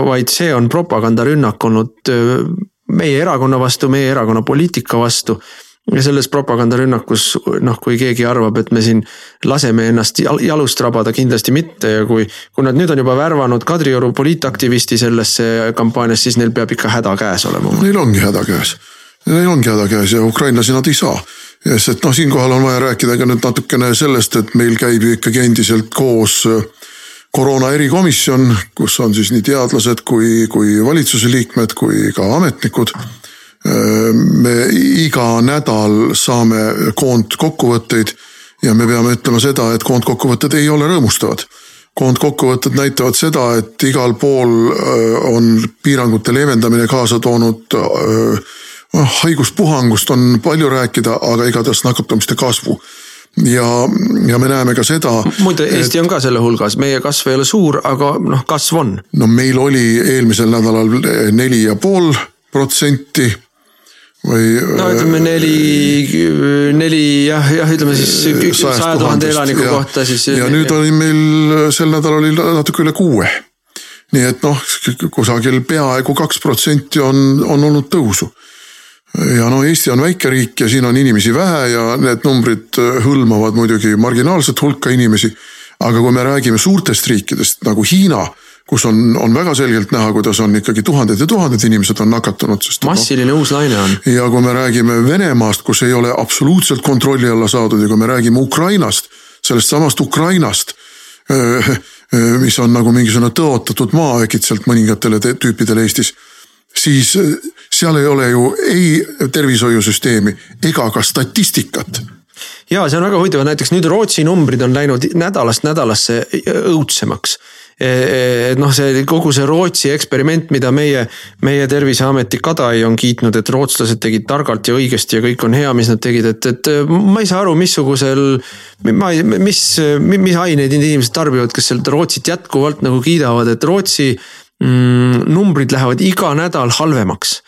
Vaid see on propagandarünnak olnud meie erakonna vastu, meie erakonna poliitika vastu ja selles propagandarünnakus noh, kui keegi arvab, et me siin laseme ennast jalust rabada, kindlasti mitte ja kui. kui nad nüüd on juba värvanud Kadrioru poliitaktivisti sellesse kampaaniasse, siis neil peab ikka häda käes olema. Neil ongi häda käes, neil ongi häda käes ja ukrainlasi nad ei saa. sest noh, siinkohal on vaja rääkida ka nüüd natukene sellest, et meil käib ju ikkagi endiselt koos äh, koroona erikomisjon, kus on siis nii teadlased kui, kui valitsuse liikmed kui ka ametnikud me iga nädal saame koondkokkuvõtteid ja me peame ütlema seda, et koondkokkuvõtted ei ole rõõmustavad. koondkokkuvõtted näitavad seda, et igal pool on piirangute leevendamine kaasa toonud noh, haiguspuhangust on palju rääkida, aga igatahes nakatumiste kasvu ja, ja me näeme ka seda. muide, Eesti et, on ka selle hulgas, meie kasv ei ole suur, aga noh, kasv on. no meil oli eelmisel nädalal neli ja pool protsenti või. no ütleme neli, neli jah, jah, ütleme siis saja tuhande elaniku ja, kohta siis. ja nüüd oli meil sel nädalal oli natuke üle kuue. nii et noh, kusagil peaaegu kaks protsenti on, on olnud tõusu. ja no Eesti on väike riik ja siin on inimesi vähe ja need numbrid hõlmavad muidugi marginaalset hulka inimesi. aga kui me räägime suurtest riikidest nagu Hiina kus on, on väga selgelt näha, kuidas on ikkagi tuhanded ja tuhanded inimesed on nakatunud, sest. massiline no, uus laine on. ja kui me räägime Venemaast, kus ei ole absoluutselt kontrolli alla saadud ja kui me räägime Ukrainast, sellest samast Ukrainast mis on nagu mingisugune tõotatud maa äkitselt mõningatele tüüpidele Eestis, siis seal ei ole ju ei tervishoiusüsteemi ega ka statistikat ja see on väga huvitav, näiteks nüüd Rootsi numbrid on läinud nädalast nädalasse õudsemaks et noh, see kogu see Rootsi eksperiment, mida meie, meie terviseameti Kadai on kiitnud, et rootslased tegid targalt ja õigesti ja kõik on hea, mis nad tegid, et, et ma ei saa aru, missugusel. ma ei, mis, mis aineid need inimesed tarbivad, kes sealt Rootsit jätkuvalt nagu kiidavad, et Rootsi mm, numbrid lähevad iga nädal halvemaks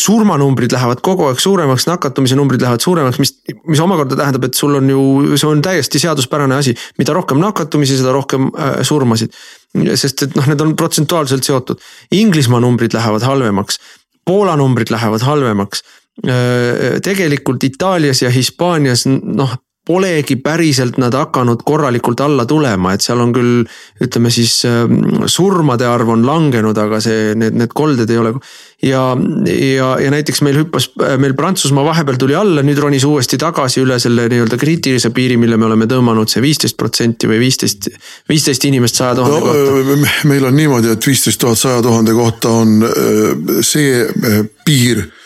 surmanumbrid lähevad kogu aeg suuremaks, nakatumise numbrid lähevad suuremaks, mis, mis omakorda tähendab, et sul on ju, see on täiesti seaduspärane asi. mida rohkem nakatumisi, seda rohkem äh, surmasid. sest et noh, need on protsentuaalselt seotud. Inglismaa numbrid lähevad halvemaks, Poola numbrid lähevad halvemaks tegelikult Itaalias ja Hispaanias noh, polegi päriselt nad hakanud korralikult alla tulema, et seal on küll ütleme siis ähm, surmade arv on langenud, aga see, need, need kolded ei ole. ja, ja, ja näiteks meil hüppas, meil Prantsusmaa vahepeal tuli alla, nüüd ronis uuesti tagasi üle selle nii-öelda kriitilise piiri, mille me oleme tõmmanud, see viisteist protsenti või viisteist, viisteist inimest saja tuhande no, kohta. meil on niimoodi, et viisteist tuhat saja tuhande kohta on äh, see äh, piir Äh,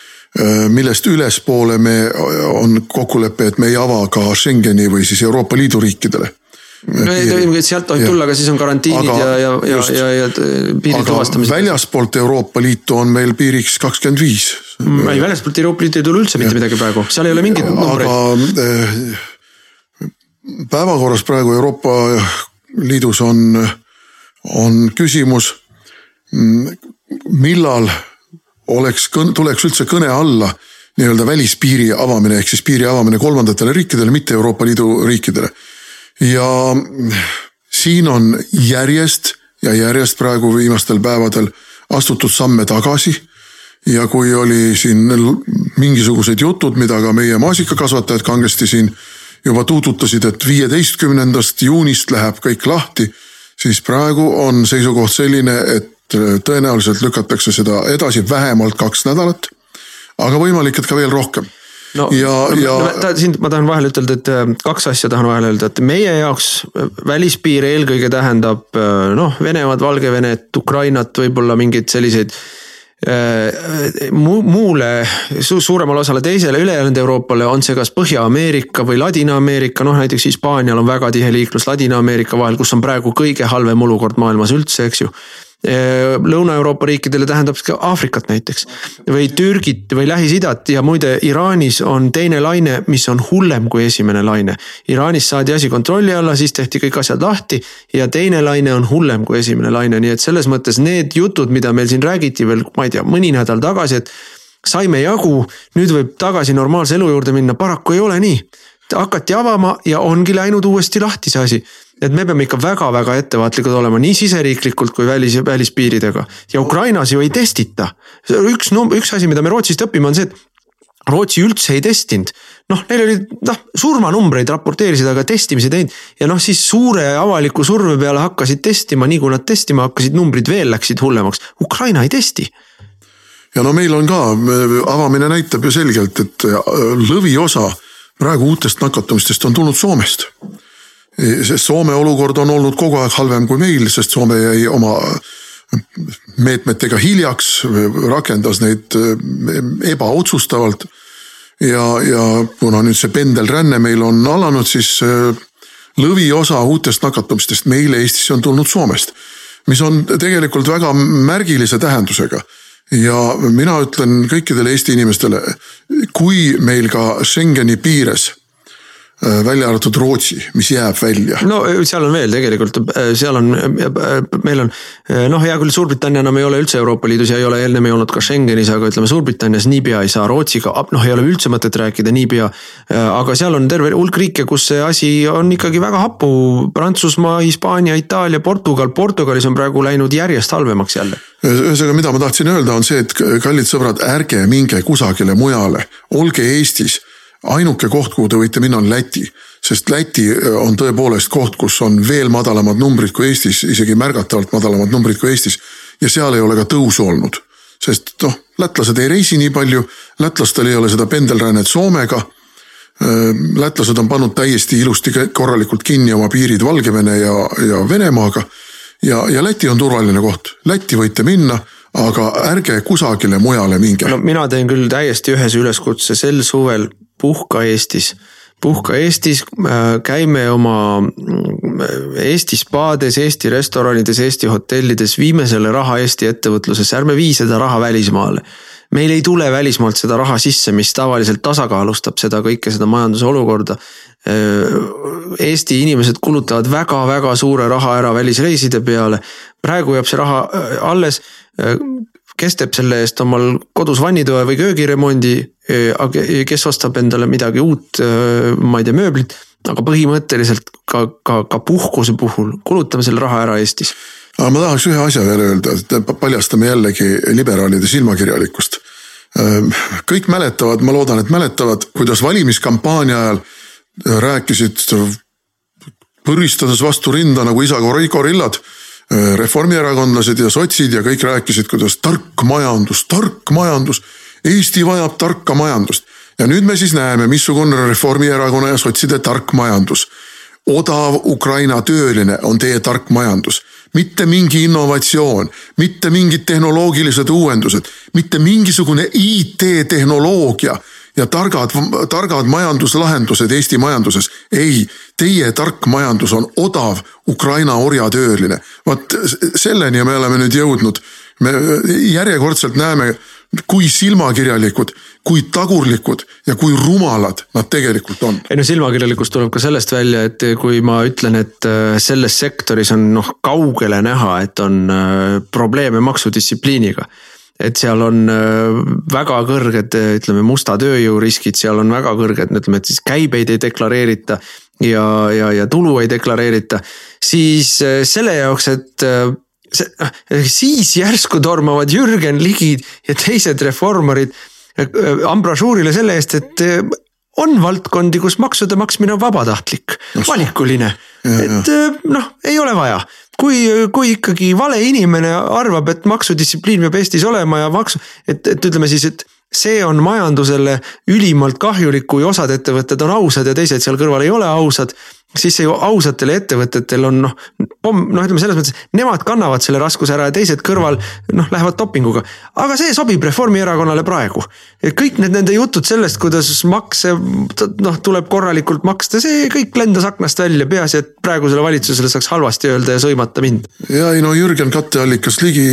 millest ülespoole me, on kokkulepe, et me ei ava ka Schengeni või siis Euroopa Liidu riikidele no ei, sealt tohib tulla, aga siis on karantiinid aga ja, ja, ja, ja, piiri tuvastamised. väljaspoolt Euroopa Liitu on meil piiriks kakskümmend viis. Ei, väljaspoolt Euroopa Liitu ei tule üldse mitte ja. midagi praegu, seal ei ole mingeid numbreid. aga eh, päevakorras praegu Euroopa Liidus on, on küsimus, mm, millal oleks, tuleks üldse kõne alla nii-öelda välispiiri avamine ehk siis piiri avamine kolmandatele riikidele, mitte Euroopa Liidu riikidele. ja siin on järjest ja järjest praegu viimastel päevadel astutud samme tagasi. ja kui oli siin mingisugused jutud, mida ka meie maasikakasvatajad kangesti siin juba tuututasid, et viieteistkümnendast juunist läheb kõik lahti, siis praegu on seisukoht selline, et tõenäoliselt lükatakse seda edasi vähemalt kaks nädalat. aga võimalik, et ka veel rohkem no, ja no, ja no,. ta siin, ma tahan vahele ütelda, et äh, kaks asja tahan vahele öelda, et meie jaoks äh, välispiir eelkõige tähendab äh, noh, Venemaad, Valgevenet, Ukrainat, võib-olla mingeid selliseid mu, muule su, suuremale osale teisele ülejäänud Euroopale on see kas Põhja-Ameerika või Ladina-Ameerika, noh näiteks Hispaanial on väga tihe liiklus Ladina-Ameerika vahel, kus on praegu kõige halvem olukord maailmas üldse, eks ju Äh, Lõuna-Euroopa riikidele tähendab ka Aafrikat näiteks või Türgit või Lähis-Idat ja muide Iraanis on teine laine, mis on hullem kui esimene laine. Iraanis saadi asi kontrolli alla, siis tehti kõik asjad lahti ja teine laine on hullem kui esimene laine, nii et selles mõttes need jutud, mida meil siin räägiti veel, ma ei tea, mõni nädal tagasi, et saime jagu, nüüd võib tagasi normaalse elu juurde minna, paraku ei ole nii hakati avama ja ongi läinud uuesti lahti see asi. Et me peame ikka väga-väga ettevaatlikud olema nii siseriiklikult kui välis, välispiiridega ja Ukrainas ju ei testita. üks, üks asi, mida me Rootsist õpime, on see, et Rootsi üldse ei testinud, noh, neil olid noh, surmanumbreid raporteerisid, aga testimise teinud ja noh, siis suure avaliku surve peale hakkasid testima, nii kui nad testima hakkasid, numbrid veel läksid hullemaks. Ukraina ei testi ja no meil on ka, avamine näitab ju selgelt, et lõviosa praegu uutest nakatumistest on tulnud Soomest. Sest Soome olukord on olnud kogu aeg halvem kui meil, sest Soome jäi oma meetmetega hiljaks, rakendas neid eh, ebaotsustavalt. ja, ja kuna nüüd see pendelränne meil on alanud, siis eh, lõviosa uutest nakatumistest meile Eestisse on tulnud Soomest. mis on tegelikult väga märgilise tähendusega ja mina ütlen kõikidele Eesti inimestele, kui meil ka Schengeni piires välja arvatud Rootsi, mis jääb välja. no äh, seal on veel tegelikult, äh, seal on, meil on noh, hea küll, Suurbritannia enam ei ole üldse Euroopa Liidus ja ei ole ennem ei olnud ka Schengenis, aga ütleme Suurbritannias niipea ei saa, Rootsiga, noh, ei ole üldse mõtet rääkida niipea. aga seal on terve hulk riike, kus see asi on ikkagi väga hapu, Prantsusmaa, Hispaania, Itaalia, Portugal, Portugalis on praegu läinud järjest halvemaks jälle. ühesõnaga, mida ma tahtsin öelda, on see, et kallid sõbrad, ärge minge kusagile mujale, olge Eestis ainuke koht, kuhu te võite minna, on Läti. sest Läti äh, on tõepoolest koht, kus on veel madalamad numbrid kui Eestis, isegi märgatavalt madalamad numbrid kui Eestis. ja seal ei ole ka tõusu olnud. sest noh, lätlased ei reisi nii palju, lätlastel ei ole seda pendelrännet Soomega. Äh, lätlased on pannud täiesti ilusti korralikult kinni oma piirid Valgevene ja, ja Venemaaga. ja, ja Läti on turvaline koht, Lätti võite minna aga ärge kusagile mujale minge. no mina teen küll täiesti ühese üleskutse sel suvel puhka Eestis puhka Eestis, äh, käime oma äh, Eesti spaades, Eesti restoranides, Eesti hotellides, viime selle raha Eesti ettevõtlusesse, ärme vii seda raha välismaale. meil ei tule välismaalt seda raha sisse, mis tavaliselt tasakaalustab seda kõike, seda majanduse olukorda. Äh, Eesti inimesed kulutavad väga-väga suure raha ära välisreiside peale. praegu jääb see raha alles kes teeb selle eest omal kodus vannitoa või köögiremondi, kes ostab endale midagi uut, ma ei tea, mööblit. aga põhimõtteliselt ka, ka, ka puhkuse puhul kulutame selle raha ära Eestis. aga ma tahaks ühe asja veel öelda, paljastame jällegi liberaalide silmakirjalikkust. kõik mäletavad, ma loodan, et mäletavad, kuidas valimiskampaania ajal rääkisid põristades vastu rinda nagu isa gorillad reformierakondlased ja sotsid ja kõik rääkisid, kuidas tark majandus, tark majandus. Eesti vajab tarka majandust ja nüüd me siis näeme, missugune on Reformierakonna ja sotside tark majandus. odav Ukraina tööline on teie tark majandus, mitte mingi innovatsioon, mitte mingid tehnoloogilised uuendused, mitte mingisugune IT-tehnoloogia ja targad, targad majanduslahendused Eesti majanduses. ei, teie tark majandus on odav Ukraina orjatööline. vot selleni me oleme nüüd jõudnud. me järjekordselt näeme, kui silmakirjalikud, kui tagurlikud ja kui rumalad nad tegelikult on. ei no silmakirjalikkus tuleb ka sellest välja, et kui ma ütlen, et äh, selles sektoris on noh kaugele näha, et on äh, probleeme maksudistsipliiniga et seal on äh, väga kõrged, ütleme musta tööjõu riskid, seal on väga kõrged, ütleme, et siis käibeid ei deklareerita ja, ja, ja tulu ei deklareerita. siis äh, selle jaoks, et äh, see, siis järsku tormavad Jürgen Ligid ja teised reformarid ambrasuurile selle eest, et on valdkondi, kus maksude maksmine on vabatahtlik, valikuline. et noh, ei ole vaja, kui, kui ikkagi vale inimene arvab, et maksudistsipliin peab Eestis olema ja maksu, et, et ütleme siis, et see on majandusele ülimalt kahjulik, kui osad ettevõtted on ausad ja teised seal kõrval ei ole ausad. Siis see ju ausatel ettevõtetel on noh, pomm, noh, ütleme selles mõttes, nemad kannavad selle raskuse ära ja teised kõrval noh, lähevad dopinguga. aga see sobib Reformierakonnale praegu. kõik need nende jutud sellest, kuidas makse noh, tuleb korralikult maksta, see kõik lendas aknast välja, peaasi, et praegusele valitsusele saaks halvasti öelda ja sõimata mind. ja ei no Jürgen katteallikas Ligi,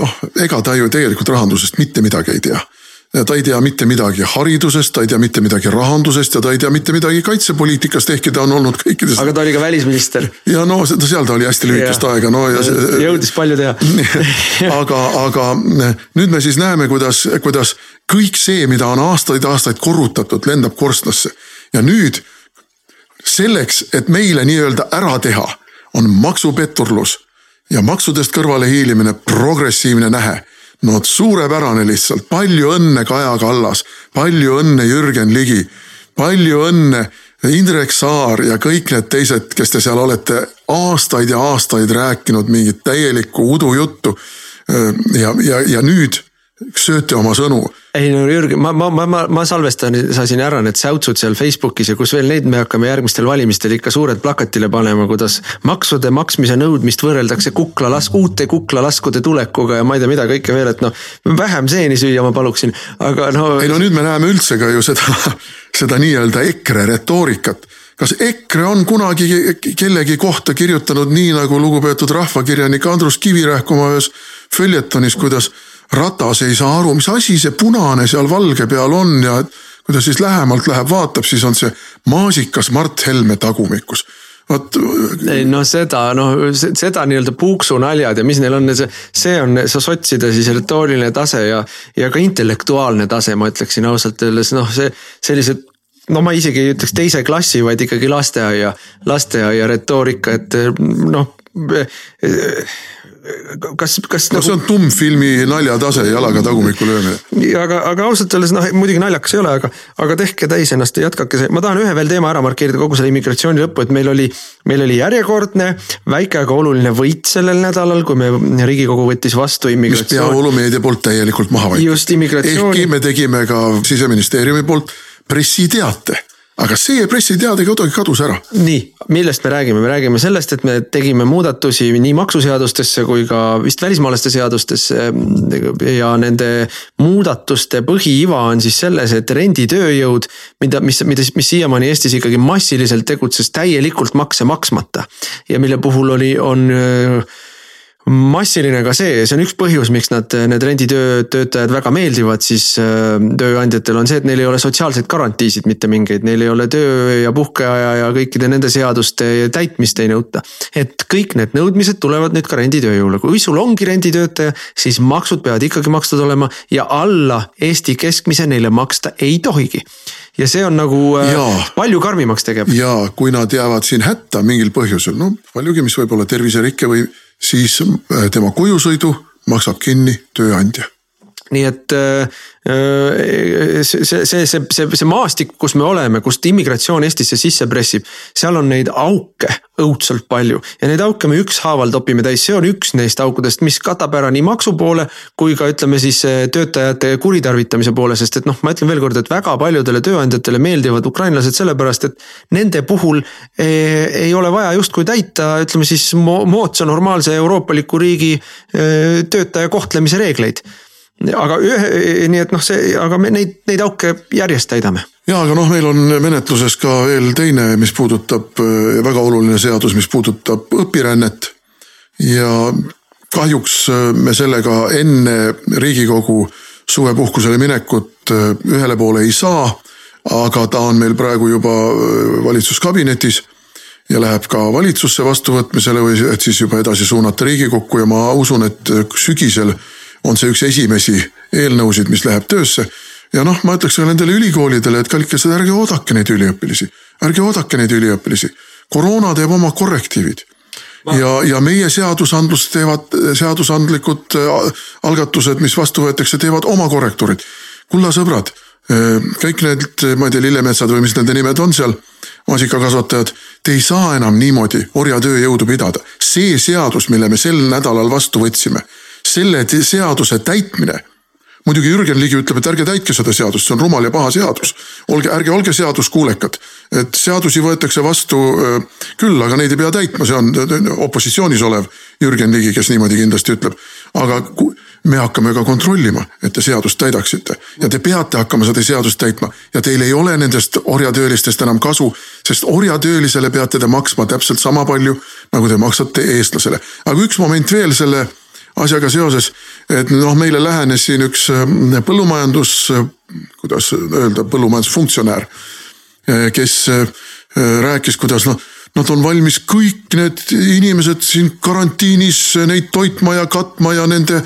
noh ega ta ju tegelikult rahandusest mitte midagi ei tea ta ei tea mitte midagi haridusest, ta ei tea mitte midagi rahandusest ja ta ei tea mitte midagi kaitsepoliitikast, ehkki ta on olnud kõikides. aga ta oli ka välisminister. ja no seal ta oli hästi lühikest aega, no ja see.... jõudis palju teha aga, aga nüüd me siis näeme, kuidas, kuidas kõik see, mida on aastaid-aastaid korrutatud, lendab korstnasse ja nüüd selleks, et meile nii-öelda ära teha, on maksupetturlus ja maksudest kõrvalehiilimine progressiivne nähe no vot suurepärane lihtsalt, palju õnne, Kaja Kallas, palju õnne, Jürgen Ligi, palju õnne, Indrek Saar ja kõik need teised, kes te seal olete aastaid ja aastaid rääkinud mingit täielikku udujuttu. ja, ja, ja nüüd sööte oma sõnu. ei no Jürgen, ma, ma, ma, ma, ma salvestasin ära need säutsud seal Facebookis ja kus veel neid me hakkame järgmistel valimistel ikka suurelt plakatile panema, kuidas maksude maksmise nõudmist võrreldakse kuklalask, uute kuklalaskude tulekuga ja ma ei tea, mida kõike veel, et noh. vähem seeni süüa ma paluksin, aga no. ei no nüüd me näeme üldse ka ju seda, seda nii-öelda EKRE retoorikat kas EKRE on kunagi kellegi kohta kirjutanud nii nagu lugupeetud rahvakirjanik Andrus Kivirähk oma ühes följetonis, kuidas ratas ei saa aru, mis asi see punane seal valge peal on ja kui ta siis lähemalt läheb, vaatab, siis on see maasikas Mart Helme tagumikus vot. ei no seda, noh seda nii-öelda puuksunaljad ja mis neil on, see, see on see sotside siis retooriline tase ja, ja ka intellektuaalne tase, ma ütleksin ausalt öeldes, noh, see sellised no ma isegi ei ütleks teise klassi, vaid ikkagi lasteaia, lasteaia retoorika, et noh kas, kas no nagu... see on tummfilmi naljatase, jalaga tagumikku löömine. aga, aga ausalt öeldes noh, muidugi naljakas ei ole, aga, aga tehke täis ennast ja jätkake see, ma tahan ühe veel teema ära markeerida kogu selle immigratsiooni lõppu, et meil oli, meil oli järjekordne väike, aga oluline võit sellel nädalal, kui me, riigikogu võttis vastu immigratsiooni. mis peavoolumeedia poolt täielikult maha immigratsiooni. ehkki me tegime ka siseministeeriumi poolt pressiteate aga see pressiteade kuidagi kadus ära. nii, millest me räägime, me räägime sellest, et me tegime muudatusi nii maksuseadustesse kui ka vist välismaalaste seadustesse. ja nende muudatuste põhiiva on siis selles, et renditööjõud, mida, mis, mida, mis siiamaani Eestis ikkagi massiliselt tegutses täielikult makse maksmata ja mille puhul oli, on massiline ka see, see on üks põhjus, miks nad, need renditöö, töötajad väga meeldivad siis äh, tööandjatel on see, et neil ei ole sotsiaalseid garantiisid mitte mingeid, neil ei ole töö ja puhkeaja ja kõikide nende seaduste täitmist ei nõuta. et kõik need nõudmised tulevad nüüd ka renditööjõule, kui sul ongi renditöötaja, siis maksud peavad ikkagi makstud olema ja alla Eesti keskmise neile maksta ei tohigi ja see on nagu äh, ja, palju karmimaks tegev. ja kui nad jäävad siin hätta mingil põhjusel, no paljugi, mis võib olla terviserikke või siis äh, tema kojusõidu maksab kinni tööandja nii et äh, äh, see, see, see, see, see, maastik, kus me oleme, kust immigratsioon Eestisse sisse pressib, seal on neid auke õudselt palju. Ja neid auke me ükshaaval topime täis, see on üks neist aukudest, mis katab ära nii maksu poole kui ka ütleme siis äh, töötajate kuritarvitamise poole, sest et noh, ma ütlen veelkord, et väga paljudele tööandjatele meeldivad ukrainlased sellepärast, et nende puhul ei, ei ole vaja justkui täita, ütleme siis moodsa normaalse euroopaliku riigi töötaja kohtlemise reegleid aga ühe, nii et noh, see, aga me neid, neid auke järjest täidame. ja aga noh, meil on menetluses ka veel teine, mis puudutab äh, väga oluline seadus, mis puudutab õpirännet. ja kahjuks äh, me sellega enne riigikogu suvepuhkusele minekut ühele poole ei saa. aga ta on meil praegu juba valitsuskabinetis ja läheb ka valitsusse vastuvõtmisele või et siis juba edasi suunata riigikokku ja ma usun, et sügisel on see üks esimesi eelnõusid, mis läheb töösse. ja noh, ma ütleks ka nendele ülikoolidele, et kallikesed, ärge oodake neid üliõpilasi, ärge oodake neid üliõpilasi. koroona teeb oma korrektiivid ma... ja, ja meie seadusandlust teevad, seadusandlikud äh, algatused, mis vastu võetakse, teevad oma korrektuurid. kulla sõbrad, äh, kõik need, ma ei tea, lillemetsad või mis nende nimed on seal, maasikakasvatajad, te ei saa enam niimoodi orjatööjõudu pidada. see seadus, mille me sel nädalal vastu võtsime selle seaduse täitmine muidugi Jürgen Ligi ütleb, et ärge täitke seda seadust, see on rumal ja paha seadus. olge, ärge olge seaduskuulekad, et seadusi võetakse vastu küll, aga neid ei pea täitma, see on opositsioonis olev Jürgen Ligi, kes niimoodi kindlasti ütleb. aga me hakkame ka kontrollima, et te seadust täidaksite ja te peate hakkama seda seadust täitma ja teil ei ole nendest orjatöölistest enam kasu, sest orjatöölisele peate te maksma täpselt sama palju, nagu te maksate eestlasele. aga üks moment veel selle asjaga seoses, et noh, meile lähenes siin üks äh, põllumajandus, äh, kuidas öelda, põllumajandusfunktsionäär, äh, kes rääkis, kuidas noh, nad on valmis kõik need inimesed siin karantiinis neid toitma ja katma ja nende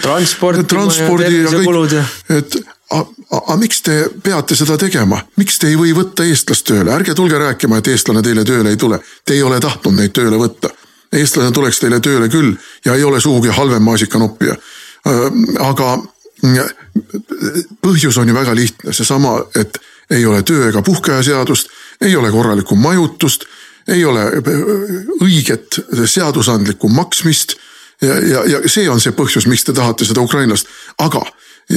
transpordi ja kõik, et aga miks te peate seda tegema, miks te ei või võtta eestlast tööle, ärge tulge rääkima, et eestlane teile tööle ei tule. Te ei ole tahtnud neid tööle võtta eestlane tuleks teile tööle küll ja ei ole sugugi halvem maasikanoppija. aga põhjus on ju väga lihtne, seesama, et ei ole töö ega puhkeaja seadust, ei ole korralikku majutust, ei ole õiget seadusandlikku maksmist. ja, ja, ja see on see põhjus, miks te tahate seda ukrainlast, aga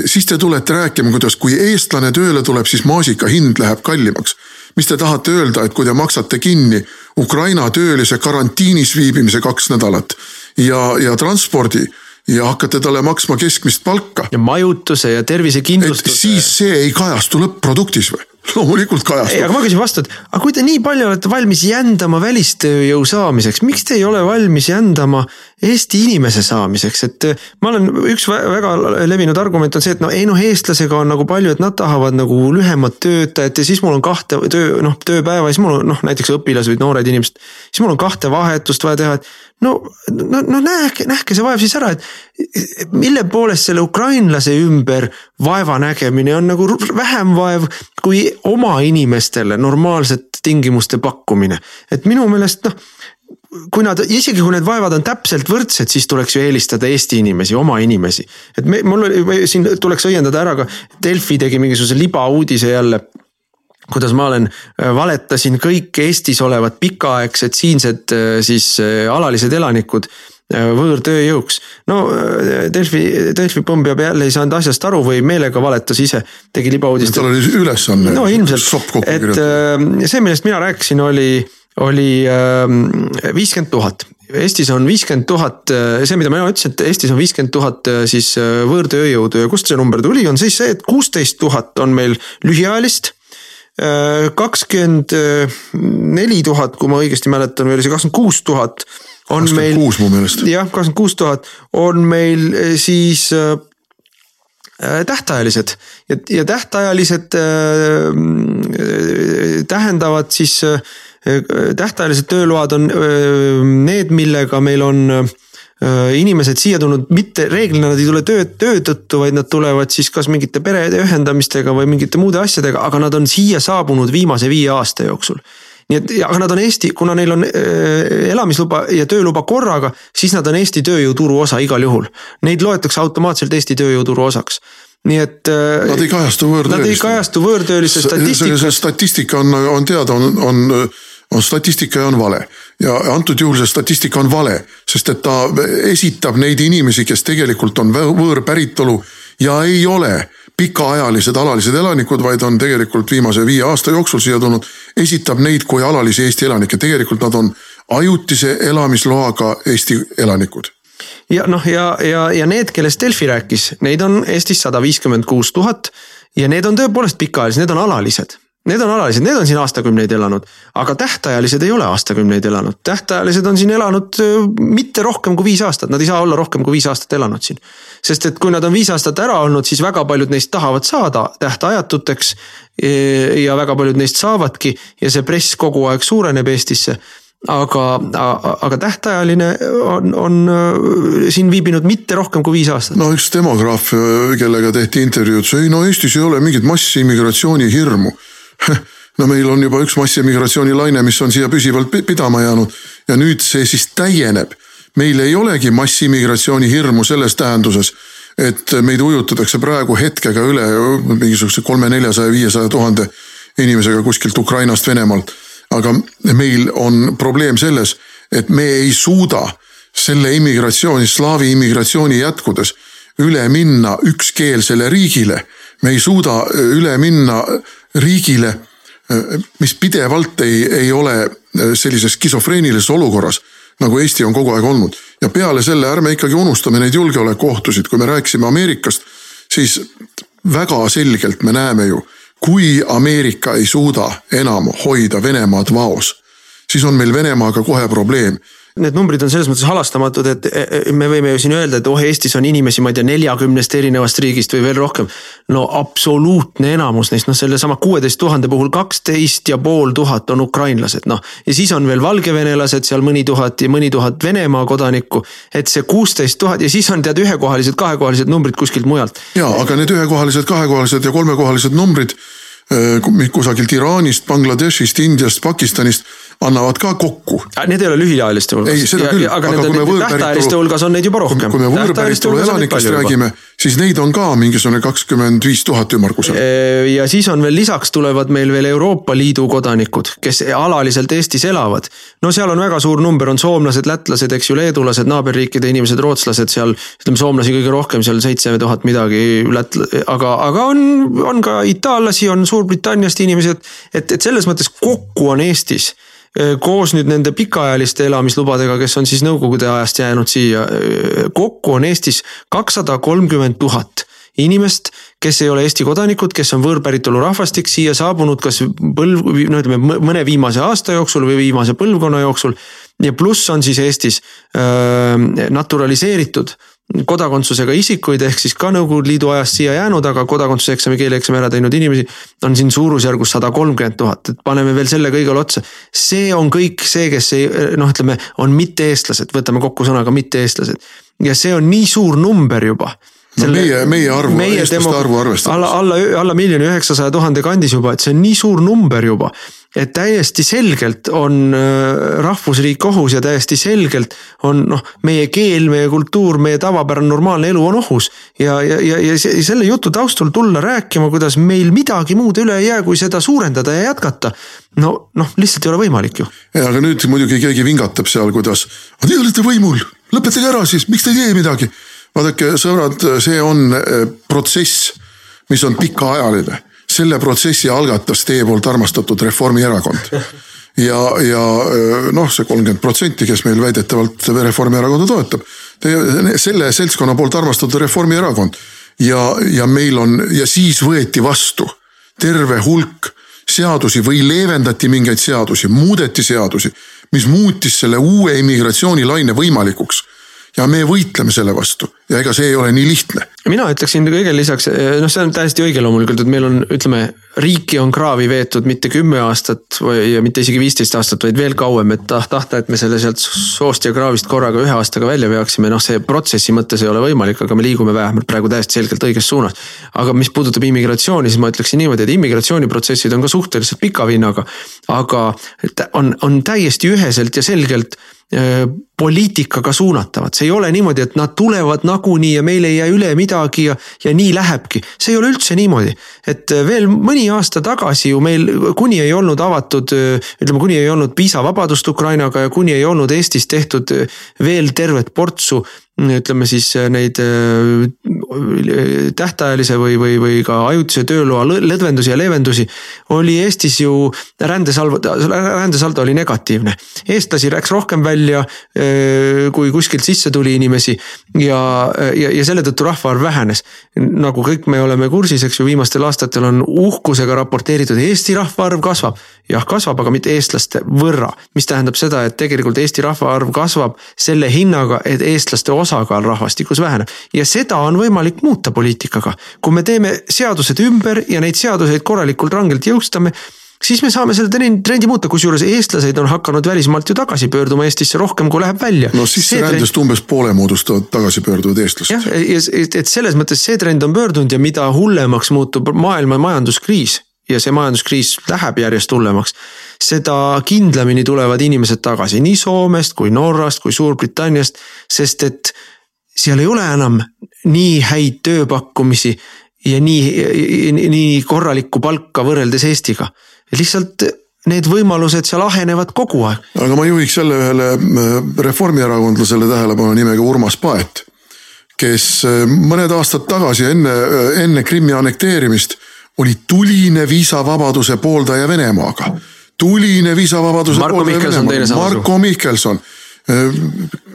siis te tulete rääkima, kuidas, kui eestlane tööle tuleb, siis maasika hind läheb kallimaks mis te tahate öelda, et kui te maksate kinni Ukraina töölise karantiinis viibimise kaks nädalat ja, ja transpordi ja hakkate talle maksma keskmist palka. ja majutuse ja tervisekindlustuse. siis see ei kajastu lõpp-produktis või? Loomulikult kajastub. aga ma küsin vastu, et aga kui te nii palju olete valmis jändama välistööjõu saamiseks, miks te ei ole valmis jändama Eesti inimese saamiseks, et äh, ma olen, üks väga levinud argument on see, et no ei noh, eestlasega on nagu palju, et nad tahavad nagu lühemat töötajat ja siis mul on kahte töö, noh tööpäeva, siis mul on noh, näiteks õpilased või noored inimesed. siis mul on kahte vahetust vaja teha, et no, no, no nähke, nähke see vaev siis ära, et mille poolest selle ukrainlase ümber vaeva nägemine on nagu vähem vaev kui oma inimestele normaalsete tingimuste pakkumine. et minu meelest noh kui nad, isegi kui need vaevad on täpselt võrdsed, siis tuleks ju eelistada Eesti inimesi, oma inimesi. et me, mul oli, siin tuleks õiendada ära ka, Delfi tegi mingisuguse libauudise jälle kuidas ma olen, äh, valetasin kõik Eestis olevad pikaaegsed siinsed äh, siis äh, alalised elanikud võõrtööjõuks. no Delfi, Delfi pomm peab jälle ei saanud asjast aru või meelega valetas ise, tegi libauudist. tal oli ülesanne. no ilmselt, et see, millest mina rääkisin, oli oli ähm, viiskümmend tuhat. Eestis on viiskümmend tuhat, äh, see, mida ma ütlesin, et Eestis on viiskümmend tuhat äh, siis äh, võõrtööjõudu ja kust see number tuli, on siis see, et kuusteist tuhat on meil lühiajalist kakskümmend neli tuhat, kui ma õigesti mäletan, või oli see kakskümmend kuus tuhat. On meil. kuus mu meelest. jah, kakskümmend kuus tuhat on meil siis tähtajalised ja, ja tähtajalised äh, tähendavad siis äh, tähtajalised tööload on need, millega meil on inimesed siia tulnud, mitte reeglina nad ei tule töö, töö tõttu, vaid nad tulevad siis kas mingite perede ühendamistega või mingite muude asjadega, aga nad on siia saabunud viimase viie aasta jooksul nii et, aga nad on Eesti, kuna neil on elamisluba ja tööluba korraga, siis nad on Eesti tööjõuturu osa igal juhul. Neid loetakse automaatselt Eesti tööjõuturu osaks nii et. Nad ei kajastu võõrtööliste. Nad ei kajastu võõrtööliste statistikas. see statistika on, on teada, on, on on statistika ja on vale. ja antud juhul see statistika on vale, sest et ta esitab neid inimesi, kes tegelikult on võõrpäritolu ja ei ole pikaajalised alalised elanikud, vaid on tegelikult viimase viie aasta jooksul siia tulnud, esitab neid kui alalisi Eesti elanikke, tegelikult nad on ajutise elamisloaga Eesti elanikud. Ja noh, ja, ja, ja need, kellest Delfi rääkis, neid on Eestis sada viiskümmend kuus tuhat ja need on tõepoolest pikaajalised, need on alalised Need on alalised, need on siin aastakümneid elanud, aga tähtajalised ei ole aastakümneid elanud, tähtajalised on siin elanud mitte rohkem kui viis aastat, nad ei saa olla rohkem kui viis aastat elanud siin. sest et kui nad on viis aastat ära olnud, siis väga paljud neist tahavad saada tähtajatuteks. E, ja väga paljud neist saavadki ja see press kogu aeg suureneb Eestisse aga, aga tähtajaline on, on siin viibinud mitte rohkem kui viis aastat. no üks demograaf, kellega tehti intervjuud, ütles ei no Eestis ei ole mingit massiimmigratsiooni hirmu no meil on juba üks massiimmigratsioonilaine, mis on siia püsivalt pidama jäänud ja nüüd see siis täieneb. meil ei olegi massiimmigratsiooni hirmu selles tähenduses, et meid ujutatakse praegu hetkega üle mingisuguse kolme, neljasaja, viiesaja tuhande inimesega kuskilt Ukrainast, Venemaalt. aga meil on probleem selles, et me ei suuda selle immigratsiooni, slaavi immigratsiooni jätkudes üle minna ükskeelsele riigile. me ei suuda üle minna riigile, mis pidevalt ei, ei ole sellises skisofreenilises olukorras nagu Eesti on kogu aeg olnud. ja peale selle ärme ikkagi unustame neid julgeolekuohtusid, kui me rääkisime Ameerikast, siis väga selgelt me näeme ju, kui Ameerika ei suuda enam hoida Venemaad vaos, siis on meil Venemaaga kohe probleem need numbrid on selles mõttes halastamatud, et e, e, me võime ju siin öelda, et oh, Eestis on inimesi, ma ei tea, neljakümnest erinevast riigist või veel rohkem. no absoluutne enamus neist, noh, sellesama kuueteist tuhande puhul kaksteist ja pool tuhat on ukrainlased, noh. ja siis on veel valgevenelased seal mõni tuhat ja mõni tuhat Venemaa kodanikku. et see kuusteist tuhat ja siis on tead ühekohalised, kahekohalised numbrid kuskilt mujalt. ja, aga need ühekohalised, kahekohalised ja kolmekohalised numbrid Äh, kusagilt Iraanist, Bangladeshist, Indiast, Pakistanist annavad ka kokku. Need ei ole lühiajaliste hulgas. ei, seda küll, aga, aga kui me võõrpäritolu. hulgas on neid juba rohkem. kui me võõrpäritolu elanikest räägime, siis neid on ka mingisugune kakskümmend viis tuhat ümmargusel. Ja siis on veel lisaks tulevad meil veel Euroopa Liidu kodanikud, kes alaliselt Eestis elavad. no seal on väga suur number, on soomlased, lätlased, eks ju, leedulased, naaberriikide inimesed, rootslased seal. ütleme soomlasi kõige rohkem seal seitse tuhat midagi, lätla-, aga, aga on, on ka itaallasi, on Suurbritanniast inimesi, et, et, selles mõttes kokku on Eestis koos nüüd nende pikaajaliste elamislubadega, kes on siis nõukogude ajast jäänud siia, eh, kokku on Eestis kakssada kolmkümmend tuhat inimest, kes ei ole Eesti kodanikud, kes on võõrpäritolu rahvastik, siia saabunud kas põlv, no ütleme mõne viimase aasta jooksul või viimase põlvkonna jooksul. ja pluss on siis Eestis öö, naturaliseeritud kodakondsusega isikuid ehk siis ka Nõukogude Liidu ajast siia jäänud, aga kodakondsuseksami, keeleeksami ära teinud inimesi on siin suurusjärgus sada kolmkümmend tuhat, et paneme veel selle kõigele otsa. see on kõik see, kes ei noh, ütleme, on mitte-eestlased, võtame kokku sõnaga mitte-eestlased. Ja see on nii suur number juba no meie, meie arvu, eestlaste arvu arvestades. alla, alla, alla miljoni üheksasaja tuhande kandis juba, et see on nii suur number juba. et täiesti selgelt on äh, rahvusriik ohus ja täiesti selgelt on noh, meie keel, meie kultuur, meie tavapärane normaalne elu on ohus. ja, ja, ja, ja selle jutu taustal tulla rääkima, kuidas meil midagi muud üle ei jää, kui seda suurendada ja jätkata. no, noh, lihtsalt ei ole võimalik ju. ja, aga nüüd muidugi keegi vingatab seal, kuidas, te olete võimul, lõpetage ära siis, miks te ei tee midagi vaadake, sõbrad, see on eh, protsess, mis on pikaajaline. selle protsessi algatas teie poolt armastatud Reformierakond. ja, ja eh, noh, see kolmkümmend protsenti, kes meil väidetavalt Reformierakonda toetab. selle seltskonna poolt armastatud Reformierakond ja, ja meil on ja siis võeti vastu terve hulk seadusi või leevendati mingeid seadusi, muudeti seadusi, mis muutis selle uue immigratsioonilaine võimalikuks ja me võitleme selle vastu ja ega see ei ole nii lihtne. mina ütleksin kõigele lisaks, noh, see on täiesti õige loomulikult, et meil on, ütleme, riiki on kraavi veetud mitte kümme aastat või ja mitte isegi viisteist aastat, vaid veel kauem, et tahta, et me selle sealt soost ja kraavist korraga ühe aastaga välja veaksime, noh, see protsessi mõttes ei ole võimalik, aga me liigume vähemalt praegu täiesti selgelt õiges suunas. aga mis puudutab immigratsiooni, siis ma ütleksin niimoodi, et immigratsiooniprotsessid on ka suhteliselt pika vinnaga. aga on, on täiesti üheselt ja selgelt poliitikaga suunatavad, see ei ole niimoodi, et nad tulevad nagunii ja meil ei jää üle midagi ja, ja nii lähebki. see ei ole üldse niimoodi, et veel mõni aasta tagasi ju meil, kuni ei olnud avatud, ütleme, kuni ei olnud viisavabadust Ukrainaga ja kuni ei olnud Eestis tehtud veel tervet portsu ütleme siis äh, neid äh, tähtajalise või, või, või ka ajutise tööloa lõdvendusi ja leevendusi. oli Eestis ju rändesalvo, rändesaldo oli negatiivne. eestlasi läks rohkem välja, äh, kui kuskilt sisse tuli inimesi ja, ja, ja selle tõttu rahvaarv vähenes. nagu kõik me oleme kursis, eks ju, viimastel aastatel on uhkusega raporteeritud, Eesti rahvaarv kasvab. jah, kasvab, aga mitte eestlaste võrra, mis tähendab seda, et tegelikult Eesti rahvaarv kasvab selle hinnaga, et eestlaste osa osakaal rahvastikus väheneb ja seda on võimalik muuta poliitikaga. kui me teeme seadused ümber ja neid seaduseid korralikult rangelt jõustame siis me saame selle trendi muuta, kusjuures eestlased on hakanud välismaalt ju tagasi pöörduma Eestisse rohkem, kui läheb välja. no sisserändest trend... umbes poole moodustavad tagasipöörduvad eestlased. jah, et selles mõttes see trend on pöördunud ja mida hullemaks muutub maailma majanduskriis ja see majanduskriis läheb järjest hullemaks, seda kindlamini tulevad inimesed tagasi nii Soomest kui Norrast kui Suurbritanniast, sest et seal ei ole enam nii häid tööpakkumisi ja nii, nii korralikku palka võrreldes Eestiga. lihtsalt need võimalused seal ahenevad kogu aeg. aga ma juhiks jälle ühele äh, reformierakondlasele tähelepanu nimega Urmas Paet kes mõned aastad tagasi enne, enne Krimmi annekteerimist oli tuline viisavabaduse pooldaja Venemaaga. Tuline viisavabaduse Marko Mihkelson, teine Venemaaga. sama Marko Mihkelson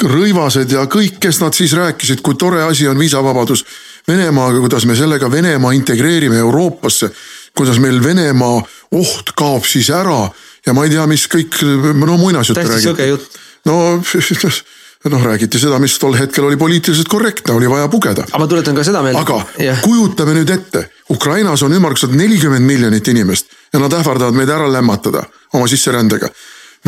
rõivased ja kõik, kes nad siis rääkisid, kui tore asi on viisavabadus Venemaaga, kuidas me sellega Venemaa integreerime Euroopasse. kuidas meil Venemaa oht kaob siis ära ja ma ei tea, mis kõik, no muinasjutte täiesti sõge jutt. no, noh, räägiti seda, mis tol hetkel oli poliitiliselt korrektne, oli vaja pugeda aga ma tuletan ka seda meelde. aga jah, kujutame nüüd ette, Ukrainas on ümmarguselt nelikümmend miljonit inimest ja nad ähvardavad meid ära lämmatada oma sisserändega.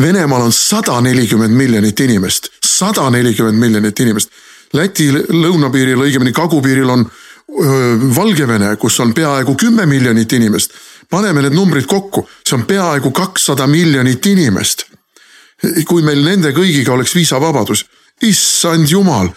Venemaal on sada nelikümmend miljonit inimest, sada nelikümmend miljonit inimest. Läti lõunapiiril, õigemini kagupiiril on öö, Valgevene, kus on peaaegu kümme miljonit inimest. paneme need numbrid kokku, see on peaaegu kakssada miljonit inimest. kui meil nende kõigiga oleks viisavabadus, issand jumal,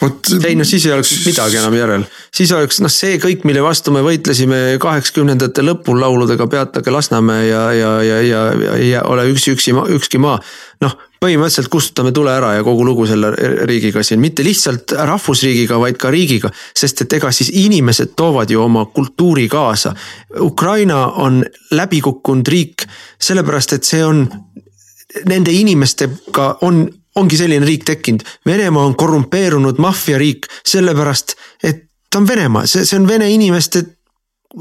vot. ei no siis ei oleks midagi enam järel, siis oleks noh, see kõik, mille vastu me võitlesime kaheksakümnendate lõpul lauludega Peatage Lasnamäe ja, ja, ja, ja, ja, ja ole üksi, üksi, ükski maa. noh, põhimõtteliselt kustutame tule ära ja kogu lugu selle riigiga siin, mitte lihtsalt rahvusriigiga, vaid ka riigiga. sest et ega siis inimesed toovad ju oma kultuuri kaasa. Ukraina on läbi kukkunud riik sellepärast, et see on nende inimestega on, ongi selline riik tekkinud. Venemaa on korrumpeerunud maffiariik sellepärast, et ta on Venemaa, see, see on vene inimeste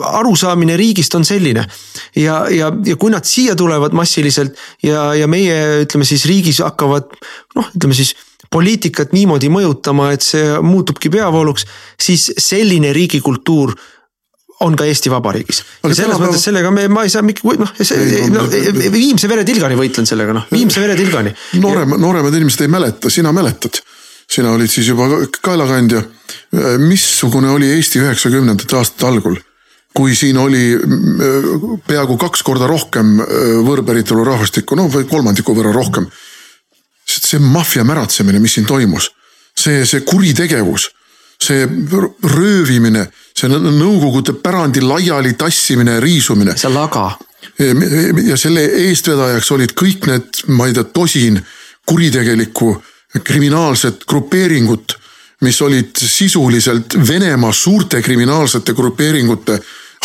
arusaamine riigist on selline. ja, ja, ja kui nad siia tulevad massiliselt ja, ja meie ütleme siis riigis hakkavad noh, ütleme siis poliitikat niimoodi mõjutama, et see muutubki peavooluks, siis selline riigikultuur on ka Eesti Vabariigis. Ja selles mõttes sellega me, ma ei saa noh, no- no, viimse veretilgani võitlen sellega noh, viimse veretilgani. noorem, nooremad inimesed ei mäleta, sina mäletad. sina olid siis juba kaelakandja. missugune oli Eesti üheksakümnendate aastate algul? kui siin oli mm, peaaegu kaks korda rohkem äh, võõrpäritolu rahvastikku, no või kolmandiku võrra rohkem. see maffia märatsemine, mis siin toimus, see, see kuritegevus, see röövimine, see Nõukogude pärandi laiali tassimine, riisumine see laga, ja selle eestvedajaks olid kõik need, ma ei tea, tosin kuritegelikku kriminaalset grupeeringut, mis olid sisuliselt Venemaa suurte kriminaalsete grupeeringute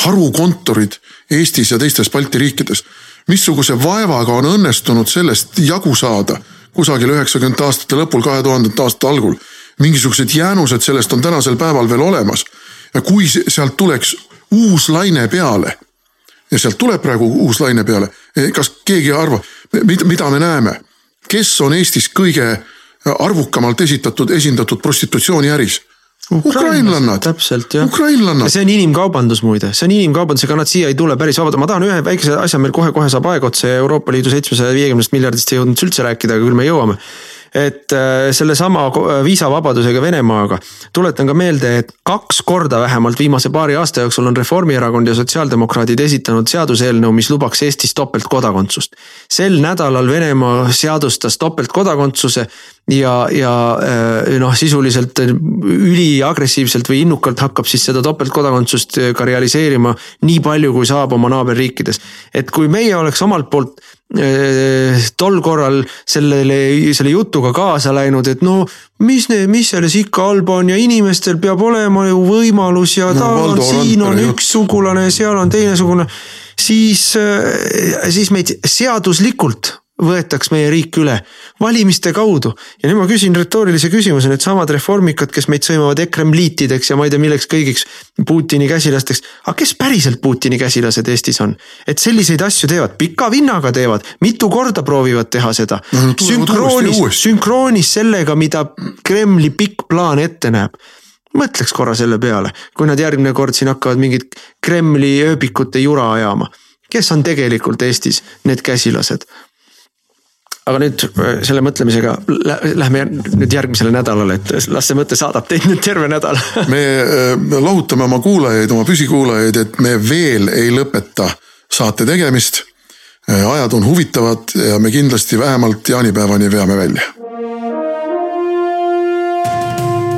harukontorid Eestis ja teistes Balti riikides. missuguse vaevaga on õnnestunud sellest jagu saada kusagil üheksakümnendate aastate lõpul, kahe tuhandete aastate algul. mingisugused jäänused sellest on tänasel päeval veel olemas. Ja kui se- sealt tuleks uus laine peale ja sealt tuleb praegu uus laine peale. kas keegi arvab, mida, mida me näeme, kes on Eestis kõige arvukamalt esitatud, esindatud prostitutsiooniäris? ukrainlannad, täpselt jah. ukrainlannad. see on inimkaubandus muide, see on inimkaubandus, ega nad siia ei tule päris vabalt, ma tahan ühe väikese asja, meil kohe-kohe saab aeg otsa ja Euroopa Liidu seitsmesaja viiekümnest miljardist ei jõudnud üldse rääkida, aga küll me jõuame et äh, sellesama viisavabadusega Venemaaga tuletan ka meelde, et kaks korda vähemalt viimase paari aasta jooksul on Reformierakond ja sotsiaaldemokraadid esitanud seaduseelnõu, mis lubaks Eestis topeltkodakondsust. sel nädalal Venemaa seadustas topeltkodakondsuse ja, ja äh, noh, sisuliselt üliagressiivselt või innukalt hakkab siis seda topeltkodakondsust äh, ka realiseerima nii palju, kui saab oma naaberriikides. et kui meie oleks omalt poolt tol korral sellele, selle jutuga kaasa läinud, et no mis, mis selles ikka halba on ja inimestel peab olema ju võimalus ja No ta on siin on üks sugulane ja seal on teisesugune. siis, siis meid seaduslikult võetaks meie riik üle valimiste kaudu ja nüüd ma küsin retoorilise küsimuse, needsamad reformikad, kes meid sõimavad ekremliitideks ja ma ei tea milleks kõigiks Putini käsilasteks. aga kes päriselt Putini käsilased Eestis on? et selliseid asju teevad, pika vinnaga teevad, mitu korda proovivad teha seda No, sünkroonis, sünkroonis sellega, mida Kremli pikk plaan ette näeb mõtleks korra selle peale, kui nad järgmine kord siin hakkavad mingit Kremli ööbikute jura ajama. kes on tegelikult Eestis need käsilased? Aga nüüd äh, selle mõtlemisega lä- lähme nüüd järgmisele nädalale, et las see mõte saadab teid nüüd terve nädal. me äh, lohutame oma kuulajaid, oma püsikuulajaid, et me veel ei lõpeta saate tegemist. ajad on huvitavad ja me kindlasti vähemalt jaanipäevani veame välja